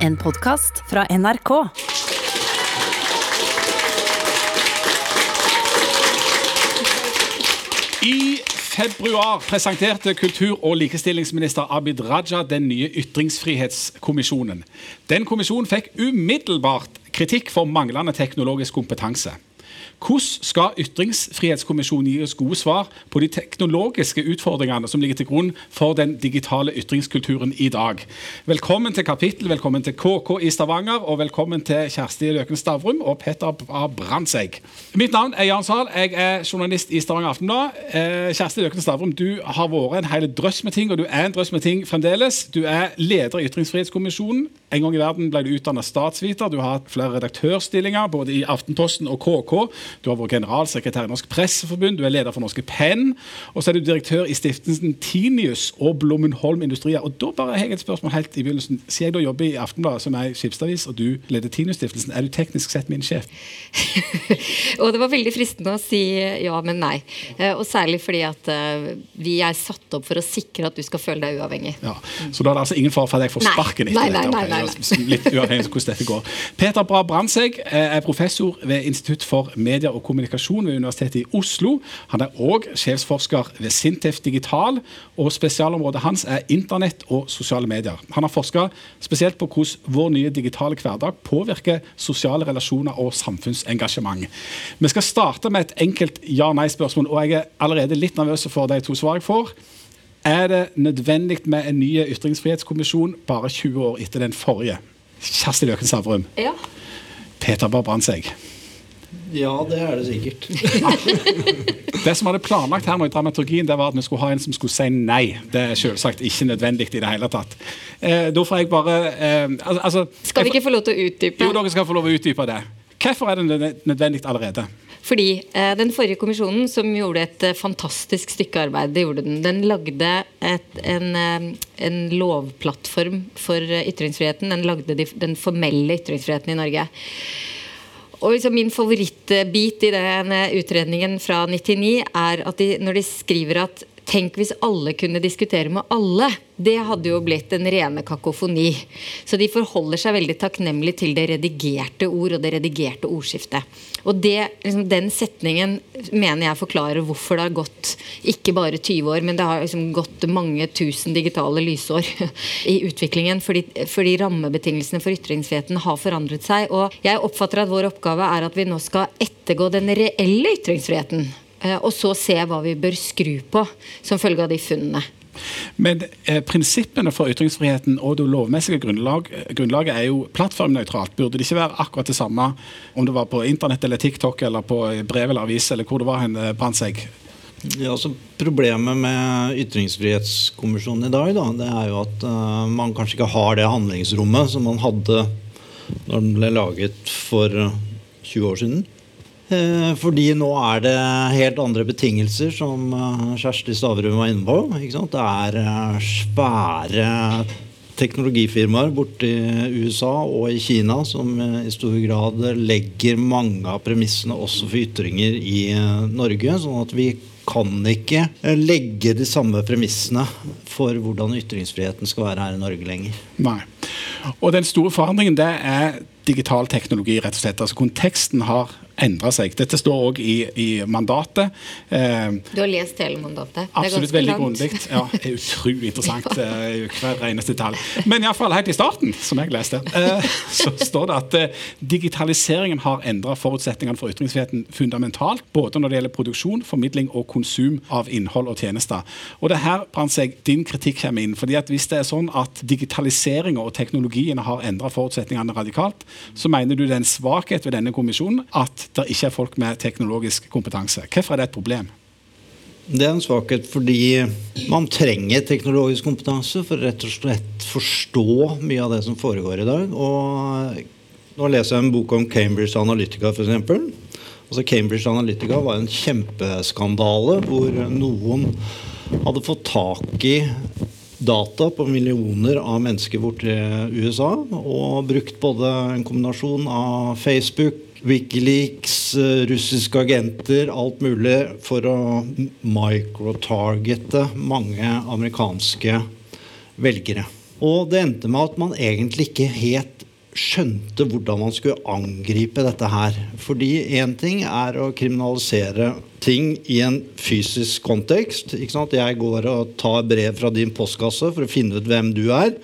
En podkast fra NRK. I februar presenterte kultur- og likestillingsminister Abid Raja den nye ytringsfrihetskommisjonen. Den kommisjonen fikk umiddelbart kritikk for manglende teknologisk kompetanse. Hvordan skal Ytringsfrihetskommisjonen gi oss gode svar på de teknologiske utfordringene som ligger til grunn for den digitale ytringskulturen i dag? Velkommen til Kapittel, velkommen til KK i Stavanger, og velkommen til Kjersti Løken Stavrum og Petter. Brandtzæg. Mitt navn er Jan Sahl, jeg er journalist i Stavanger Aftenblad. Eh, Kjersti Løken Stavrum, du har vært en hel drøss med ting, og du er en drøss med ting fremdeles. Du er leder i Ytringsfrihetskommisjonen. En gang i verden ble du utdannet statsviter. Du har hatt flere redaktørstillinger både i Aftenposten og KK. Du har vært generalsekretær i Norsk Presseforbund, du er leder for Norske Penn, og så er du direktør i stiftelsen Tinius og Blommenholm Industrier. Og da bare har jeg et spørsmål helt i begynnelsen. Siden jeg da jobber i Aftenbladet, som er skipsavis, og du leder Tinius-stiftelsen, er du teknisk sett min sjef? og det var veldig fristende å si ja, men nei. Eh, og særlig fordi at uh, vi er satt opp for å sikre at du skal føle deg uavhengig. Ja, Så da er det altså ingen fare for at jeg får sparken etter nei, nei, nei, dette? Litt uavhengig av hvordan dette går. Peter Bra Brandtzæg er professor ved Institutt for medier og kommunikasjon ved Universitetet i Oslo. Han er òg sjefsforsker ved Sintef Digital, og spesialområdet hans er internett og sosiale medier. Han har forska spesielt på hvordan vår nye digitale hverdag påvirker sosiale relasjoner og samfunnsengasjement. Vi skal starte med et enkelt ja-nei-spørsmål, og jeg er allerede litt nervøs for de to svar jeg får. Er det nødvendig med en ny ytringsfrihetskommisjon bare 20 år etter den forrige? Kjersti Løken Savrum. Ja. Peter Barr seg Ja, det er det sikkert. det som hadde planlagt her med dramaturgien, det var at vi skulle ha en som skulle si nei. Det er selvsagt ikke nødvendig i det hele tatt. Eh, da får jeg bare eh, altså, Skal vi ikke få lov til å utdype? Jo, dere skal få lov til å utdype det. Hvorfor er det nødvendig allerede? Fordi eh, Den forrige kommisjonen, som gjorde et eh, fantastisk stykke arbeid, det gjorde den. Den lagde et, en, eh, en, lovplattform for ytringsfriheten. Den lagde de, den formelle ytringsfriheten i Norge. Og liksom Min favorittbit i den utredningen fra 99 er at de, når de skriver at Tenk hvis alle kunne diskutere med alle. Det hadde jo blitt en rene kakofoni. Så de forholder seg veldig takknemlig til det redigerte ord og det redigerte ordskiftet. Og det, liksom, Den setningen mener jeg forklarer hvorfor det har gått ikke bare 20 år, men det har liksom gått mange tusen digitale lysår i utviklingen. Fordi, fordi rammebetingelsene for ytringsfriheten har forandret seg. Og jeg oppfatter at vår oppgave er at vi nå skal ettergå den reelle ytringsfriheten. Eh, og så se hva vi bør skru på som følge av de funnene. Men eh, prinsippene for ytringsfriheten og det lovmessige grunnlag, grunnlaget er jo plattformnøytralt. Burde det ikke være akkurat det samme om det var på internett eller TikTok eller på brev eller avis eller hvor det var hen, Pansegg? Ja, altså Problemet med Ytringsfrihetskommisjonen i dag da, det er jo at uh, man kanskje ikke har det handlingsrommet som man hadde når den ble laget for 20 år siden. Eh, fordi nå er det helt andre betingelser, som eh, Kjersti Stavrum var inne på. Det er eh, svære teknologifirmaer borte i USA og i Kina som i stor grad legger mange av premissene også for ytringer i Norge. sånn at vi kan ikke legge de samme premissene for hvordan ytringsfriheten skal være her i Norge lenger. Nei. Og den store forandringen det er digital teknologi, rett og slett. Altså Konteksten har endra seg. Dette står òg i, i, mandatet. Eh, du har lest hele mandatet? Absolutt. Veldig grundig. Ja, det er utrolig interessant. ja. Hver eneste detalj. Men iallfall helt i starten, som jeg leste, eh, så står det at eh, digitaliseringen har endra forutsetningene for ytringsfriheten fundamentalt. Både når det gjelder produksjon, formidling og konsum av innhold og tjenester. Og det her Brandtzæg, din kritikk kommer inn. fordi at Hvis det er sånn at digitaliseringa og teknologiene har endra forutsetningene radikalt, så mener du det er en svakhet ved denne kommisjonen at det ikke er folk med teknologisk kompetanse. Hvorfor er det et problem? Det er en svakhet fordi man trenger teknologisk kompetanse for rett og slett forstå mye av det som foregår i dag. Og nå leser jeg en bok om Cambridge Analytica, f.eks. Altså Cambridge Analytica var en kjempeskandale hvor noen hadde fått tak i data på millioner av mennesker borti USA. Og brukt både en kombinasjon av Facebook, Wikileaks, eh, russiske agenter, alt mulig for å microtargete mange amerikanske velgere. Og det endte med at man egentlig ikke helt skjønte hvordan man skulle angripe dette her. Fordi én ting er å kriminalisere ting i en fysisk kontekst. Jeg går og tar brev fra din postkasse for å finne ut hvem du er.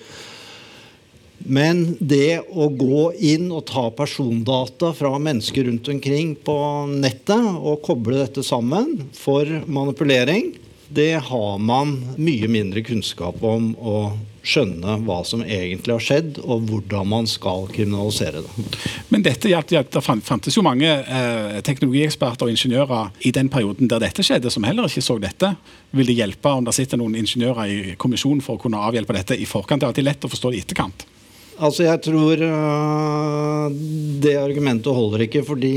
Men det å gå inn og ta persondata fra mennesker rundt omkring på nettet og koble dette sammen for manipulering, det har man mye mindre kunnskap om å skjønne hva som egentlig har skjedd, og hvordan man skal kriminalisere det. Men dette gjaldt, det fantes jo mange eh, teknologieksperter og ingeniører i den perioden der dette skjedde, som heller ikke så dette. Vil det hjelpe om det sitter noen ingeniører i kommisjonen for å kunne avhjelpe dette i forkant? Det er alltid lett å forstå det i etterkant. Altså, jeg tror uh, det argumentet holder ikke, fordi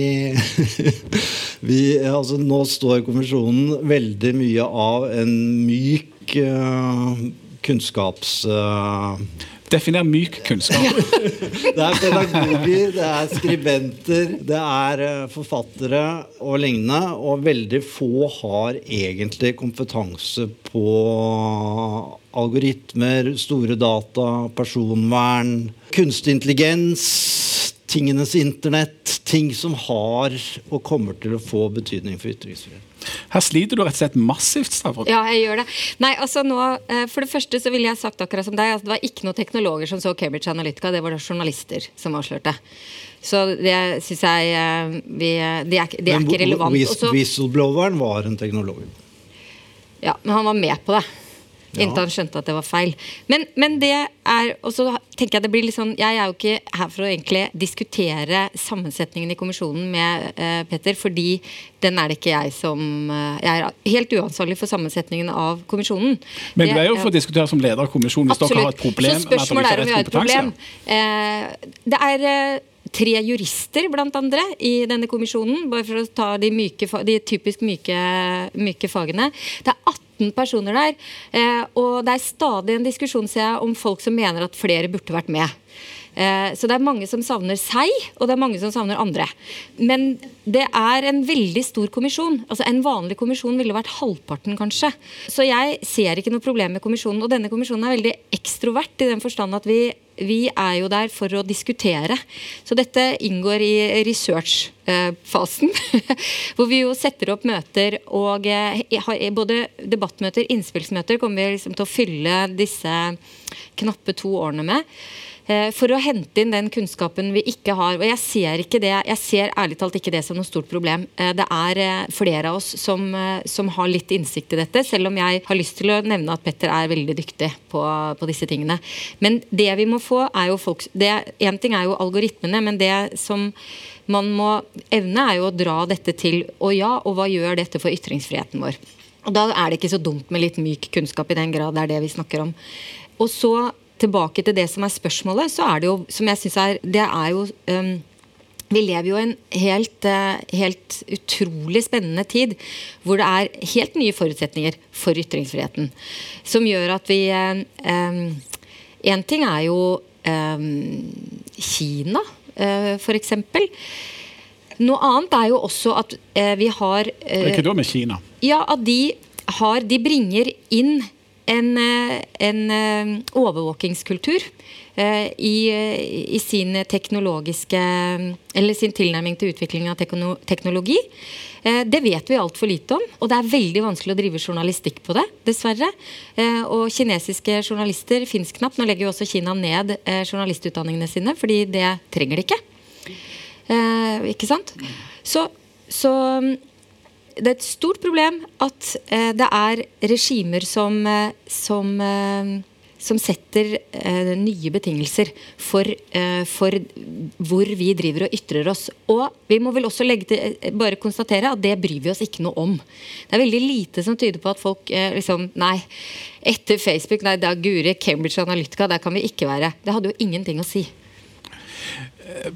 vi, altså, nå står kommisjonen veldig mye av en myk uh, kunnskaps... Uh, Definer myk kunnskap. det er pedagoger, det er skribenter, det er forfattere og lignende. Og veldig få har egentlig kompetanse på algoritmer, store data, personvern, kunstig intelligens, tingenes internett. Ting som har og kommer til å få betydning for ytringsfrihet. Her sliter du rett og slett massivt, Stavro. Ja, jeg gjør det. Nei, altså nå, eh, For det første så ville jeg sagt akkurat som deg, at det var ikke noen teknologer som så Cambridge Analytica, det var det journalister som avslørte. Så det syns jeg eh, vi, Det er, det er ikke relevant. Men whistlebloweren var en teknolog? Ja, men han var med på det. Inntil han skjønte at det var feil. Men, men, det er Og så tenker jeg det blir litt sånn Jeg er jo ikke her for å egentlig diskutere sammensetningen i kommisjonen med uh, Petter, fordi den er det ikke jeg som uh, Jeg er helt uansvarlig for sammensetningen av kommisjonen. Men du er jo for å diskutere som leder av kommisjonen hvis dere har et problem så spørsmålet er om vi har et problem. Uh, det er tre jurister, blant andre, i denne kommisjonen. Bare for å ta de, myke, de typisk myke, myke fagene. Det er 18 18 personer der. Eh, og det er stadig en diskusjon ser jeg, om folk som mener at flere burde vært med. Eh, så det er mange som savner seg, og det er mange som savner andre. Men det er en veldig stor kommisjon. Altså En vanlig kommisjon ville vært halvparten, kanskje. Så jeg ser ikke noe problem med kommisjonen. Og denne kommisjonen er veldig ekstrovert i den forstand at vi vi er jo der for å diskutere. Så dette inngår i research-fasen. Hvor vi jo setter opp møter og eh, har både debattmøter, innspillsmøter, kommer vi liksom til å fylle disse knappe to årene med. Eh, for å hente inn den kunnskapen vi ikke har. Og jeg ser, ikke det, jeg ser ærlig talt ikke det som noe stort problem. Eh, det er eh, flere av oss som, som, har litt innsikt i dette, selv om jeg har lyst til å nevne at Petter er veldig dyktig på, på disse tingene. Men det vi må få, er jo folk Én ting er jo algoritmene, men det som man må evne, er jo å dra dette til Og ja, og hva gjør dette for ytringsfriheten vår? Og Da er det ikke så dumt med litt myk kunnskap, i den grad det er det vi snakker om. Og så tilbake til det som er spørsmålet, så er det jo, som jeg syns er Det er jo um, vi lever jo i en helt, uh, helt, utrolig spennende tid hvor det er helt nye forutsetninger for ytringsfriheten. Som gjør at vi Én uh, um, ting er jo um, Kina, uh, f.eks. Noe annet er jo også at uh, vi har uh, Hva da med Kina? Ja, at de, har, de bringer inn en, eh, en eh, overvåkingskultur eh, i, i, sin sin tilnærming til utvikling av teknologi. Det vet vi altfor lite om, og det er veldig vanskelig å drive journalistikk på det, dessverre. Og kinesiske journalister fins knapt. Nå legger jo også Kina ned journalistutdanningene sine, fordi det trenger de ikke. Ikke sant? Så, så det er et stort problem at eh, det er regimer som, eh, som, eh, som setter eh, nye betingelser for, eh, for, hvor vi driver og ytrer oss. Og vi må vel også til, eh, bare konstatere at det bryr vi oss ikke noe om. Det er veldig lite som tyder på at folk liksom Nei, etter Facebook, nei, da guri Cambridge Analytica, der kan vi ikke være. Det hadde jo ingenting å si.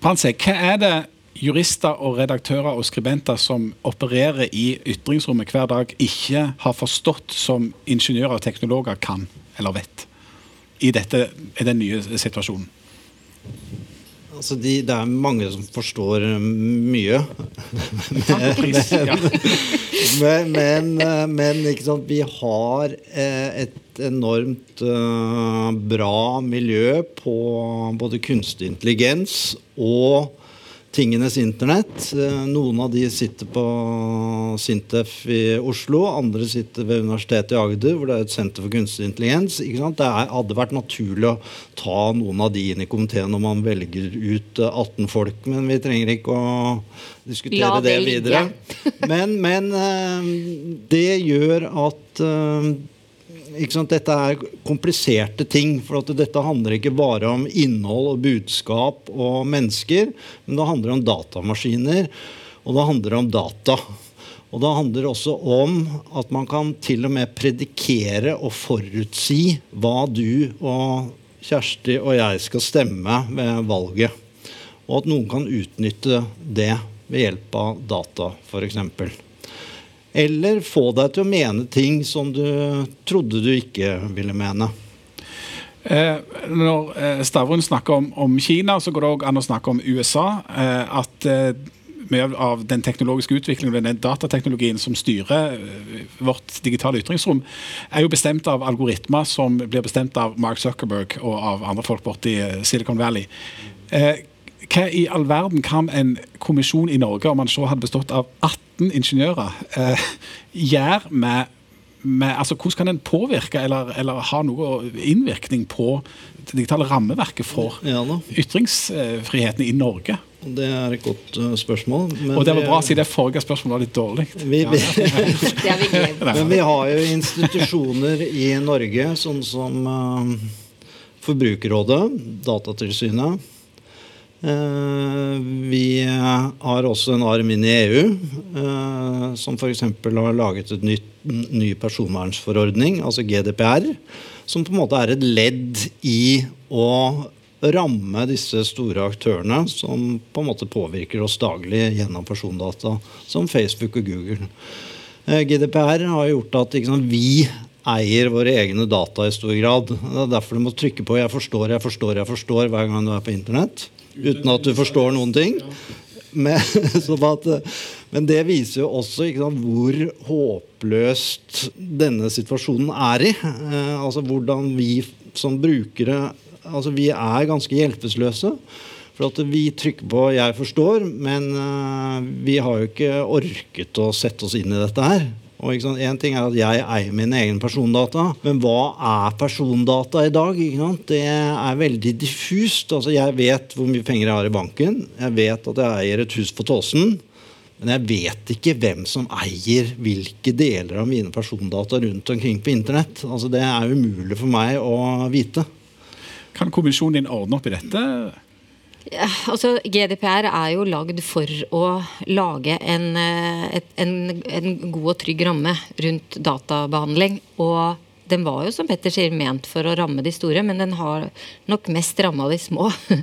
Pansek, hva er det jurister og redaktører og skribenter som opererer i ytringsrommet hver dag, ikke har forstått som ingeniører og teknologer kan eller vet i, dette, i den nye situasjonen? Altså de, det er mange som forstår mye. men, men, men ikke sant? vi har eh, et enormt uh, bra miljø på både kunstig intelligens og tingenes internett. Eh, noen av de sitter på Sintef i Oslo, andre sitter ved Universitetet i Agder, hvor det er et senter for kunstig intelligens. Det hadde vært naturlig å ta noen av de inn i komiteen når man velger ut 18 folk, men vi trenger ikke å diskutere det, det videre. Men, men, eh, det gjør at eh, dette er kompliserte ting. For dette handler ikke bare om innhold og budskap og mennesker, men det handler om datamaskiner, og det handler om data. Og det handler også om at man kan til og med predikere og forutsi hva du og Kjersti og jeg skal stemme ved valget. Og at noen kan utnytte det ved hjelp av data, f.eks. Eller få deg til å mene ting som du trodde du ikke ville mene. Eh, når Stavrun Stavrum snakker om, om, Kina, så går det òg an å snakke om USA. Eh, at eh, mye av den teknologiske utviklingen den datateknologien som styrer eh, vårt digitale ytringsrom, er jo bestemt av algoritmer som blir bestemt av Mark Zuckerberg og av andre folk borte i eh, Silicon Valley. hva i all verden kan en kommisjon i Norge, om man så hadde bestått av 18 18 ingeniører eh, gjør med, med altså, Hvordan kan en påvirke eller, eller, ha noe innvirkning på det digitale rammeverket for ja, ytringsfriheten i Norge? Det er et godt uh, spørsmål. og det var bra å si det forrige spørsmålet var litt dårlig. Vi, vi, men vi har jo institusjoner i Norge, sånn som uh, Forbrukerrådet, Datatilsynet, Eh, vi har også en arm inn i EU, eh, som f.eks. har laget et nytt, ny personvernsforordning, altså GDPR, som på en måte er et ledd i å ramme disse store aktørene som på en måte påvirker oss daglig gjennom persondata, som Facebook og Google. Eh, GDPR har gjort at sant, vi eier våre egne data i stor grad. Det er derfor du må trykke på 'jeg forstår, jeg forstår, jeg forstår' hver gang du er på internett uten at du forstår noen ting. Men, at, men det viser jo også sant, hvor håpløst denne situasjonen er i. Eh, altså Hvordan vi som brukere altså Vi er ganske hjelpeløse. For at vi trykker på 'jeg forstår', men uh, vi har jo ikke orket å sette oss inn i dette her. Og En ting er at jeg eier mine egne persondata, men hva er persondata i dag? Det er veldig diffust. Altså, jeg vet hvor mye penger jeg har i banken. Jeg vet at jeg eier et hus på Tåsen. Men jeg vet ikke hvem som eier hvilke deler av mine persondata rundt omkring på internett. Altså, det er umulig for meg å vite. Kan kommisjonen din ordne opp i dette? Altså GDPR er jo lagd for å lage en, eh, en, en god og trygg ramme rundt databehandling. Og den var jo, som Petter sier, ment for å ramme de store, men den har nok mest ramma de små.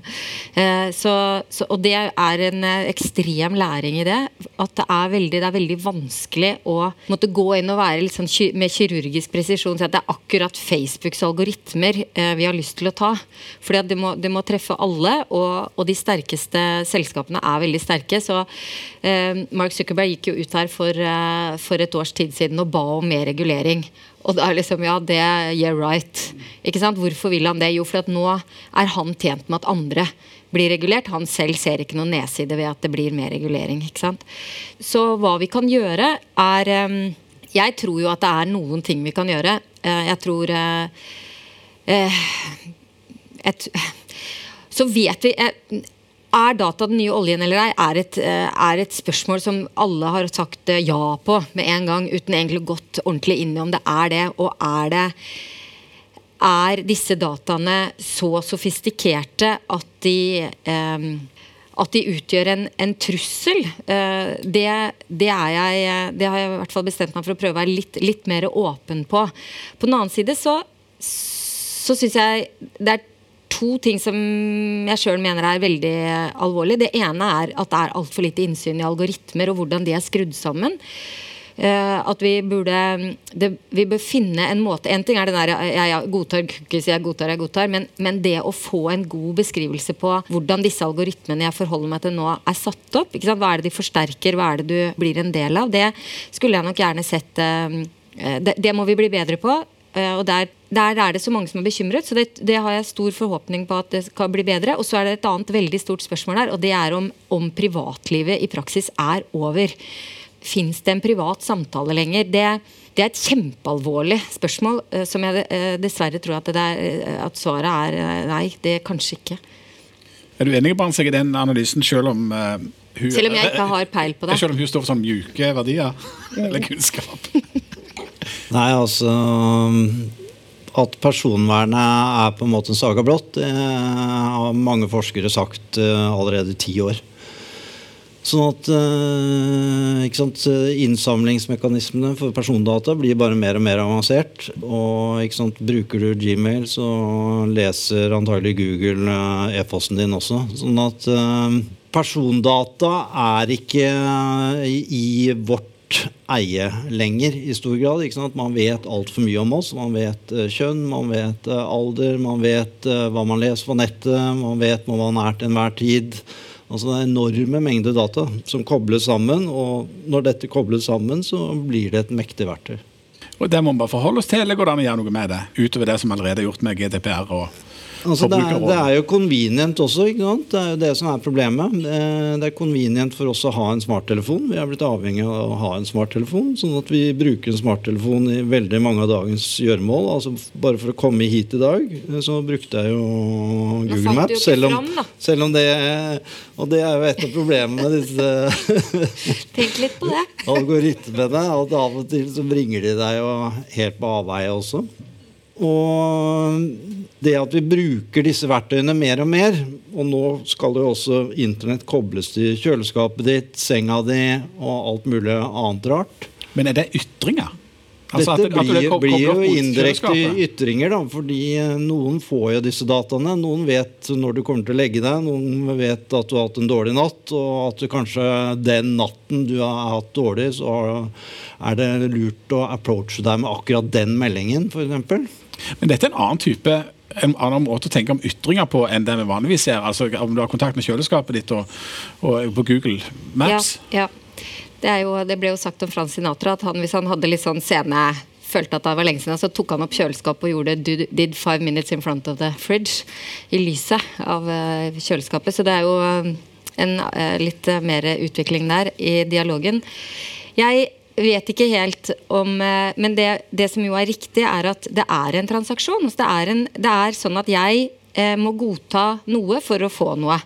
Eh, så, så, og det er en eh, ekstrem læring i det. At det er veldig, det er veldig vanskelig å måtte gå inn og være sånn med kirurgisk presisjon si at det er akkurat Facebooks algoritmer eh, vi har lyst til å ta. For det må, det må treffe alle, og, og, de sterkeste selskapene er veldig sterke. Så eh, Mark Zuckerberg gikk jo ut her for, for et års tid siden og ba om mer regulering. Og da liksom, ja, det yeah right. Ikke sant? Hvorfor vil han det? Jo, for at nå er han tjent med at andre blir regulert. Han selv ser ikke noen nedside ved at det blir mer regulering. ikke sant? Så hva vi kan gjøre, er um, Jeg tror jo at det er noen ting vi kan gjøre. Uh, jeg tror uh, uh, et, Så vet vi er data den nye oljen eller ei, er et, eh, er et, spørsmål som alle har sagt eh, ja på med en gang, uten egentlig gått ordentlig inn i om det er det. Og er det Er disse dataene så sofistikerte at de eh, at de utgjør en, en trussel, eh, det, det, jeg, det, har jeg i hvert fall bestemt meg for å prøve å være litt, litt mer åpen på. På den annen side så, så syns jeg det er to ting som jeg sjøl mener er veldig alvorlig. Det ene er at det er altfor lite innsyn i algoritmer og hvordan de er skrudd sammen. Uh, at vi burde det, Vi bør finne en måte En ting er den der jeg, jeg godtar cookies, jeg godtar, jeg godtar, men, men, det å få en god beskrivelse på hvordan disse algoritmene jeg forholder meg til nå, er satt opp. Hva er det de forsterker, hva er det du blir en del av? Det skulle jeg nok gjerne sett uh, det, det må vi bli bedre på. Uh, og der, der, er det så mange som er bekymret, så det, det, har jeg stor forhåpning på at det skal bli bedre. Og så er det et annet veldig stort spørsmål der, og det er om, om privatlivet i praksis er over. Fins det en privat samtale lenger? Det, det er et kjempealvorlig spørsmål uh, som jeg uh, dessverre tror at, er, at, svaret er nei, det er kanskje ikke. Er du enig med seg i den analysen, selv om hun Selv om jeg ikke har peil på det? Selv om hun står for sånn mjuke verdier? eller kunnskap? Nei, altså At personvernet er på en måte en saga blått, det har mange forskere sagt eh, allerede i ti år. Sånn at eh, sant, Innsamlingsmekanismene for persondata blir bare mer og mer avansert. Og sant, Bruker du Gmail, så leser antagelig Google eh, e-posten din også. Sånn at persondata er ikke i vårt eie lenger i stor grad. Ikke sant? Man vet altfor mye om oss. Man vet uh, kjønn, man vet uh, alder, man vet uh, hva man leser på nettet, man vet hvor man er til enhver tid. Altså Det er enorme mengder data som kobles sammen, og når dette kobles sammen, så blir det et mektig verktøy. Og Det må vi bare forholde oss til, eller går det an å gjøre noe med det? Utover det som allerede er gjort med GDPR og Altså, det, er, det, er, jo convenient også. ikke sant? Det er jo det som er problemet. Det er convenient for oss å ha en smarttelefon. Vi er blitt avhengig av å ha en smarttelefon. Sånn at vi bruker en smarttelefon i veldig mange av dagens gjøremål. Altså, bare for å komme hit i dag, så brukte jeg jo Google Maps. Selv om, selv om det Og det er jo et av problemene med disse Tenk litt på det. algoritmene. At av og til så bringer de deg jo helt på avveie også. Og det at vi bruker disse verktøyene mer og mer, og nå skal jo også internett kobles til kjøleskapet ditt, senga di og alt mulig annet rart. Men er det ytringer? Altså Dette at, blir, at blir, jo indirekte ytringer, da, fordi eh, noen får jo disse dataene. Noen vet når du kommer til å legge deg, noen vet at du har hatt en dårlig natt, og at du kanskje den natten du har hatt dårlig, så er det lurt å approache deg med akkurat den meldingen, f.eks. Men dette er en annen type en annen måte å tenke om ytringer på enn det vi vanligvis ser. Altså Om du har kontakt med kjøleskapet ditt og, og på Google Maps. Ja, ja. Det, jo, det, ble jo sagt om Frans Sinatra at han, hvis han hadde litt sånn scene følte at det var lenge siden, så tok han opp kjøleskapet og gjorde 'did five minutes in front of the fridge' i lyset av uh, kjøleskapet. Så det er jo uh, en uh, litt mer utvikling der i dialogen. Jeg vet ikke helt om eh, Men det, det, som jo er riktig, er at det er en transaksjon. Det, er en, det er sånn at jeg eh, må godta noe for å få noe.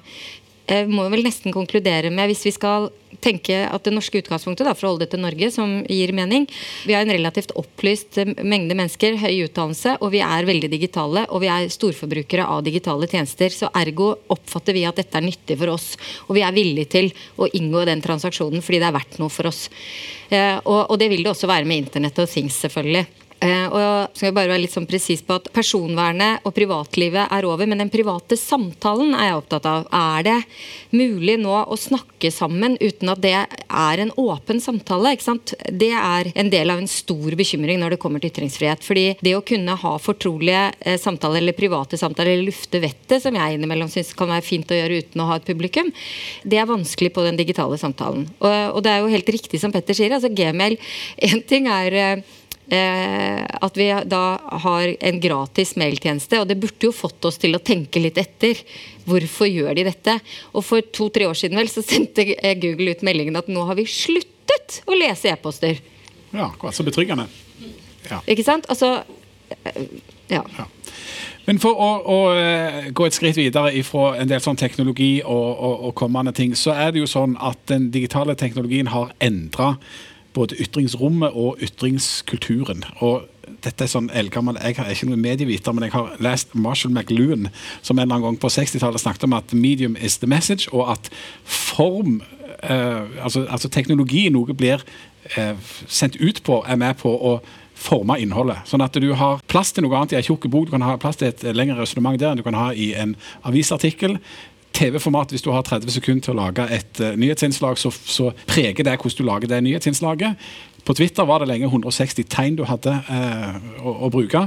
Jeg må vel nesten konkludere med, hvis vi skal tenke at det norske utgangspunktet, da, for å holde det til Norge, som gir mening Vi har en relativt opplyst mengde mennesker, høy utdannelse, og vi er veldig digitale. Og vi er storforbrukere av digitale tjenester. Så ergo oppfatter vi at dette er nyttig for oss. Og vi er villige til å inngå den transaksjonen fordi det er verdt noe for oss. Eh, og, og det vil det også være med internett og Things, selvfølgelig. Uh, og skal bare være litt sånn presis på at Personvernet og privatlivet er over, men den private samtalen er jeg opptatt av. Er det mulig nå å snakke sammen uten at det er en åpen samtale? ikke sant? Det er en del av en stor bekymring når det kommer til ytringsfrihet. fordi det å kunne ha fortrolige uh, samtaler eller private samtaler eller lufte vettet, som jeg innimellom syns kan være fint å gjøre uten å ha et publikum, det er vanskelig på den digitale samtalen. Og, og det er jo helt riktig som Petter sier. altså Gmail, Én ting er Eh, at vi da har en gratis mailtjeneste. Og det burde jo fått oss til å tenke litt etter. Hvorfor gjør de dette? Og for to-tre år siden vel så sendte Google ut meldingen at nå har vi sluttet å lese e-poster. Ja, så betryggende. Ja. Ikke sant? Altså eh, ja. ja. Men for å, å, eh, gå et skritt videre ifra en del sånn teknologi og, og, og, kommende ting, så er det jo sånn at den digitale teknologien har endra både ytringsrommet og ytringskulturen. Og dette er sånn eldgammel, Jeg er ikke noen medieviter, men jeg har lest Marshall McLuhan, som en eller annen gang på 60-tallet snakket om at medium is the message, og at form, eh, altså, altså, teknologi noe blir eh, sendt ut på, er med på å forme innholdet. Sånn at du har plass til noe annet i en tjukk bok, du kan ha plass til et lengre resonnement der enn du kan ha i en avisartikkel TV-format, hvis du har 30 sekunder til å lage et uh, nyhetsinnslag, så, så, preger det hvordan du lager det nyhetsinnslaget. På Twitter var det lenge 160 tegn du hadde uh, å, å, bruke.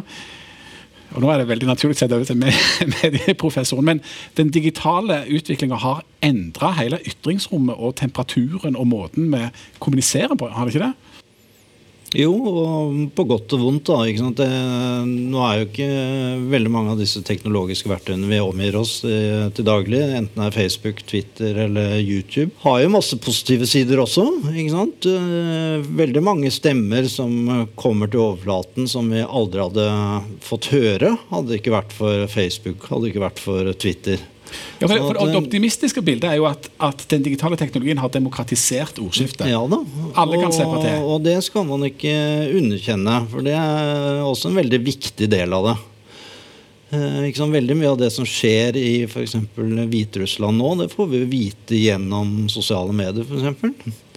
Og Nå er det veldig naturlig å sette over til medieprofessoren, men den digitale utviklinga har endra hele ytringsrommet og temperaturen og måten vi kommuniserer på, har det ikke det? Jo, og på godt og vondt. da? Det, nå er jo ikke veldig mange av disse teknologiske verktøyene vi omgir oss eh, til daglig, enten det er Facebook, Twitter eller YouTube, har jo masse positive sider også. ikke sant? Eh, veldig mange stemmer som kommer til overflaten som vi aldri hadde fått høre, hadde det ikke vært for Facebook, hadde det ikke vært for Twitter. Ja, for, for Det optimistiske bildet er jo at, at, den digitale teknologien har demokratisert ordskiftet. Ja da. Alle kan slippe til. Og det skal man ikke underkjenne, for det er også en veldig viktig del av det. Eh, sant, veldig mye av det som skjer i f.eks. Hviterussland nå, det får vi vite gjennom sosiale medier, For Eh,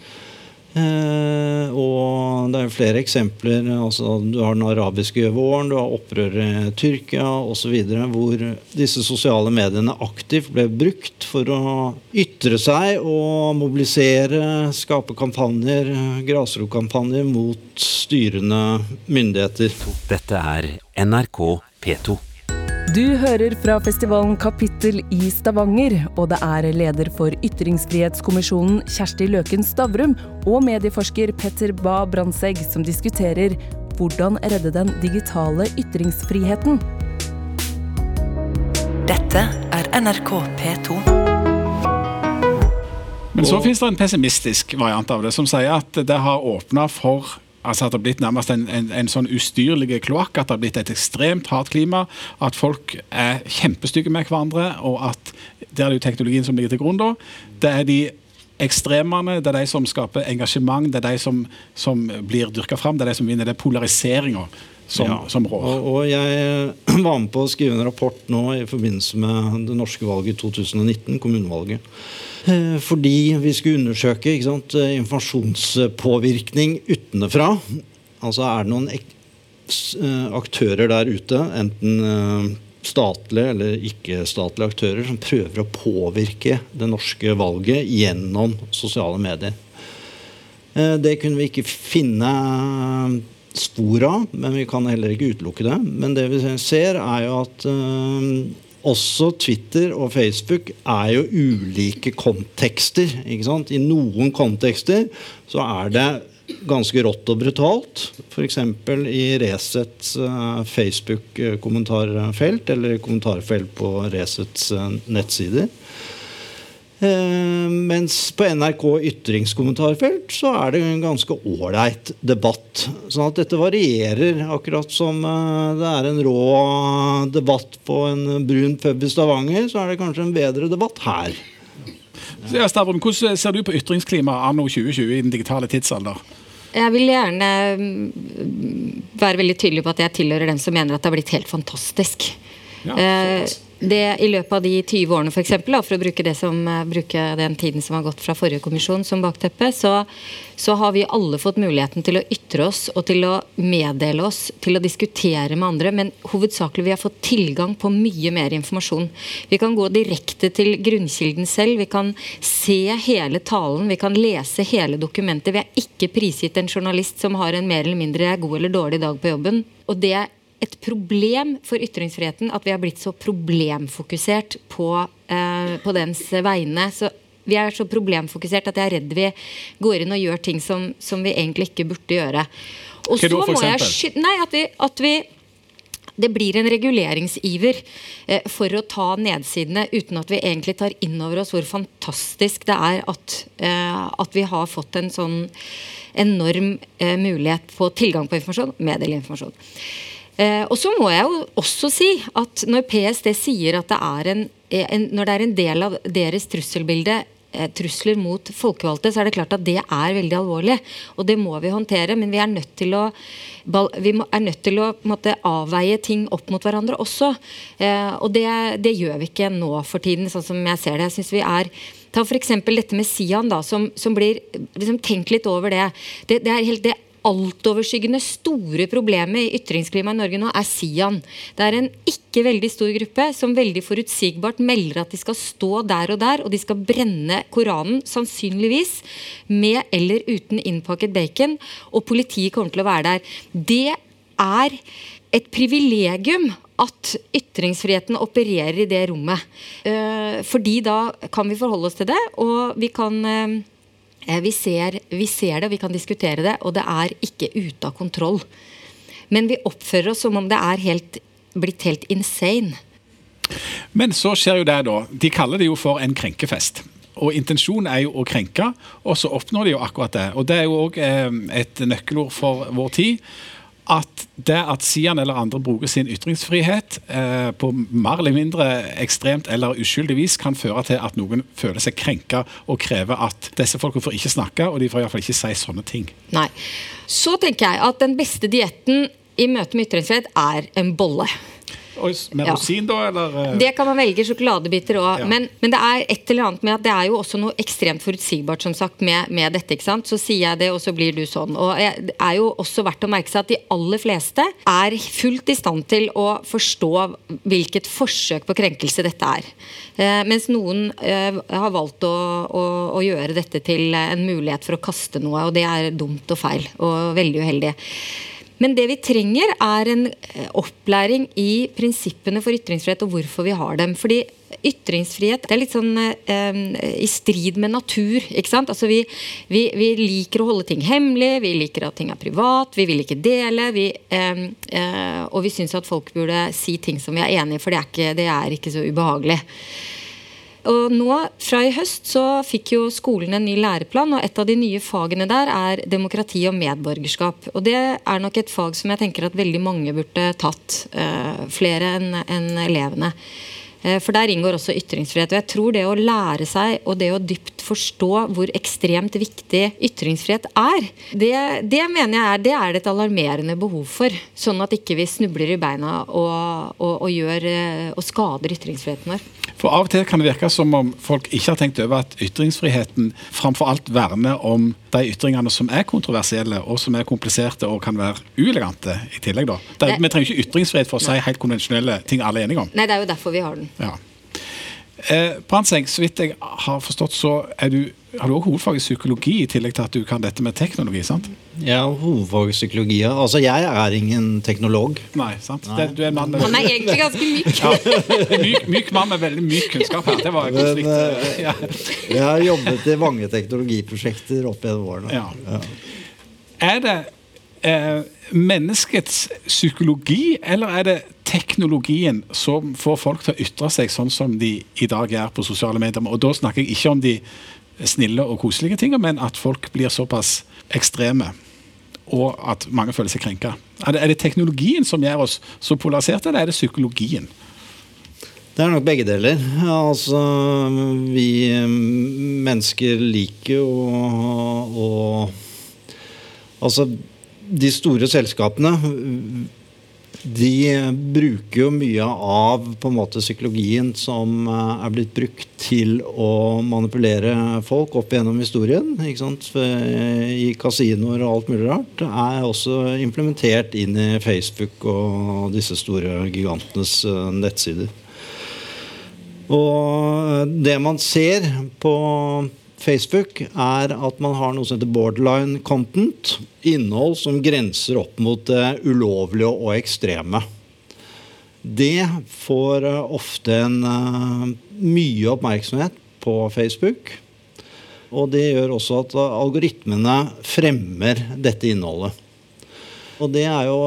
og det er flere eksempler. Altså, du har den arabiske våren, du har opprøret i Tyrkia osv. Hvor disse sosiale mediene aktivt ble brukt for å ytre seg og mobilisere, skape kampanjer, grasrotkampanjer mot styrende myndigheter. Dette er NRK P2. Du hører fra festivalen Kapittel i Stavanger, og det er leder for Ytringsfrihetskommisjonen Kjersti Løken Stavrum og medieforsker Petter Ba Brandtzæg som diskuterer hvordan redde den digitale ytringsfriheten. Dette er NRK P2. Men så finnes det en pessimistisk variant av det, som sier at det har åpna for altså at det har blitt nærmest en, en, en sånn ustyrlig kloakk. At det har blitt et ekstremt hardt klima. At folk er kjempestygge med hverandre. Og at det er jo teknologien som ligger til grunn da. Det er de ekstremene, det er de som skaper engasjement, det er de som, som blir dyrka fram. Det er de som vinner. Det er polariseringa som, ja. som rår. Og, og, jeg var med på å skrive en rapport nå i forbindelse med det norske valget i 2019, kommunevalget. Eh, fordi vi skulle undersøke sant, eh, informasjonspåvirkning utenfra. Altså er det noen eh, aktører der ute, enten statlige eller ikke-statlige aktører, som prøver å påvirke det norske valget gjennom sosiale medier. Det kunne vi ikke finne spor av, men vi kan heller ikke utelukke det. Men det vi ser, er jo at også Twitter og Facebook er jo ulike kontekster. ikke sant? I noen kontekster så er det ganske rått og brutalt. F.eks. i Resets uh, Facebook-kommentarfelt eller kommentarfelt på Resets uh, nettsider. Eh, mens på NRK ytringskommentarfelt så er det en ganske ålreit debatt. Sånn at dette varierer. Akkurat som eh, det er en rå debatt på en brun pub i Stavanger, så er det kanskje en bedre debatt her. Ja, Stavrum, hvordan ser du på ytringsklimaet anno 2020 i den digitale tidsalder? Jeg vil gjerne mm, være veldig tydelig på at jeg tilhører dem som mener at det har blitt helt fantastisk. Ja, eh, det I løpet av de 20 årene, for, eksempel, for å bruke, som, eh, bruke, den tiden som har gått fra forrige kommisjon som bakteppe, så, så, har vi alle fått muligheten til å ytre oss og til å meddele oss, til å diskutere med andre. Men hovedsakelig vi har fått tilgang på mye mer informasjon. Vi kan gå direkte til grunnkilden selv. Vi kan se hele talen, vi kan lese hele dokumentet. Vi er ikke prisgitt en journalist som har en mer eller mindre god eller dårlig dag på jobben. Og det et problem for ytringsfriheten at vi har blitt så problemfokusert på, eh, på dens vegne. Så vi er så problemfokusert at jeg er redd vi går inn og gjør ting som, som vi egentlig ikke burde gjøre. Og Hva så må jeg Nei, at vi, at vi det blir en reguleringsiver eh, for å ta nedsidene uten at vi egentlig tar inn over oss hvor fantastisk det er at, eh, at vi har fått en sånn enorm eh, mulighet på tilgang på informasjon, meddele informasjon. Eh, og så må jeg jo også si at når PST sier at det er en, en når det er en del av deres trusselbilde eh, trusler mot folkevalgte, så er det klart at det er veldig alvorlig. Og det må vi håndtere. Men vi er nødt til å, er nødt til å måtte, avveie ting opp mot hverandre også. Eh, og det, det, gjør vi ikke nå for tiden, sånn som jeg ser det. Jeg synes vi er Ta f.eks. dette med Sian, da, som, som blir liksom, Tenk litt over det. Det, det, helt, det altoverskyggende store problemet i ytringsklimaet i Norge nå er Sian. Det er en ikke veldig stor gruppe som veldig forutsigbart melder at de skal stå der og der, og de skal brenne Koranen, sannsynligvis med eller uten innpakket bacon, og politiet kommer til å være der. Det er et privilegium at ytringsfriheten opererer i det rommet. Eh, fordi da kan vi forholde oss til det, og vi kan eh, vi ser, vi ser det, vi kan diskutere det, og det er ikke ute av kontroll. Men vi oppfører oss som om det er helt, blitt helt insane. Men så skjer jo det, da. De kaller det jo for en krenkefest. Og Intensjonen er jo å krenke, og så oppnår de jo akkurat det. Og Det er jo òg eh, et nøkkelord for vår tid at det at Sian eller andre bruker sin ytringsfrihet eh, på mer eller mindre ekstremt eller uskyldig vis, kan føre til at noen føler seg krenka og krever at disse folka får ikke snakke, og de får iallfall ikke si sånne ting. Nei. Så tenker jeg at den beste dietten i møte med ytringsfrihet er en bolle. Med ja. rosin, da? Eller? Eh? Det kan man velge. Sjokoladebiter òg. Ja. Men, men, det er et eller annet med at det er jo også noe ekstremt forutsigbart som sagt, med, med, dette. ikke sant? Så sier jeg det, og så blir du sånn. Og Det er jo også verdt å merke seg at de aller fleste er fullt i stand til å forstå hvilket forsøk på krenkelse dette er. Eh, mens noen eh, har valgt å, å, å gjøre dette til en mulighet for å kaste noe, og det er dumt og feil og veldig uheldig. Men det vi trenger, er en eh, opplæring i prinsippene for ytringsfrihet og hvorfor vi har dem. Fordi ytringsfrihet er litt sånn eh, i strid med natur. ikke sant? Altså vi, vi, vi, liker å holde ting hemmelig, vi liker at ting er privat, vi vil ikke dele. Vi, eh, eh, og vi syns at folk burde si ting som vi er enig i, for det er ikke, det er ikke så ubehagelig. Og nå, Fra i høst så fikk jo skolen en ny læreplan, og et av de nye fagene der er demokrati og medborgerskap. Og Det er nok et fag som jeg tenker at veldig mange burde tatt. Uh, flere enn en elevene. Eh, for der inngår også ytringsfrihet. Og jeg tror det å lære seg og det å dypt forstå hvor ekstremt viktig ytringsfrihet er, det, det mener jeg er, det er et alarmerende behov for. Sånn at ikke vi snubler i beina og, og, og, gjør, eh, og skader ytringsfriheten vår. For Av og til kan det virke som om folk ikke har tenkt over at ytringsfriheten framfor alt verner om de ytringene som er kontroversielle og som er kompliserte og kan være uelegante i tillegg. da. Det, vi trenger ikke ytringsfrihet for å si helt konvensjonelle ting alle er enige om. Nei, det er jo derfor vi har den. Ja. Eh, Brandtzæg, så vidt jeg har forstått, så du, har du også hovedfag i psykologi, i tillegg til at du kan dette med teknologi? sant? Ja, hovedfag psykologi. Altså, jeg er ingen teknolog. Nei, sant? Nei. Det, du er en mann med Han er egentlig ganske myk. ja, myk, myk mann med veldig myk kunnskap her. Det var Men, uh, ja. Jeg har jobbet i mange teknologiprosjekter opp gjennom årene. Ja. Ja. Er det eh, menneskets psykologi, eller er det teknologien som får folk til å ytre seg sånn som de i dag er på sosiale medier? Og da snakker jeg ikke om de snille og koselige tingene, men at folk blir såpass ekstreme. Og at mange føler seg krenka. Er det, er det teknologien som gjør oss så polariserte, eller er det psykologien? Det er nok begge deler. Altså, vi mennesker liker å, å Altså, de store selskapene de bruker jo mye av på en måte psykologien som eh, er blitt brukt til å manipulere folk opp gjennom historien. I kasinoer og alt mulig rart. Er også implementert inn i Facebook og disse store gigantenes eh, nettsider. Og det man ser på Facebook, er at man har noe som heter borderline content. Innhold som grenser opp mot det ulovlige og ekstreme. Det får eh, ofte en, uh, mye oppmerksomhet på Facebook. Og det gjør også at algoritmene fremmer dette innholdet. Og det er jo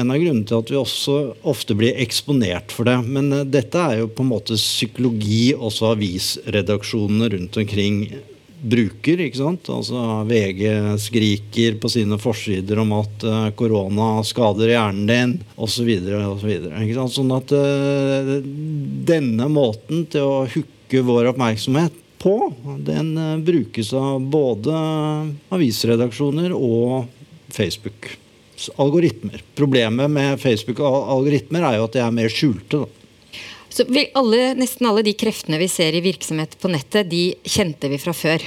en av grunnene til at vi også ofte blir eksponert for det. Men dette er jo på en måte psykologi også avisredaksjonene rundt omkring bruker. ikke sant? Altså VG skriker på sine forsider om at uh, korona skader hjernen din, osv. Så sånn at uh, denne måten til å hooke vår oppmerksomhet på, den uh, brukes av både avisredaksjoner og Facebook. Algoritmer. Problemet med Facebook-algoritmer er jo at de er mer skjulte. da. Så alle, Nesten alle de kreftene vi ser i virksomhet på nettet, de kjente vi fra før.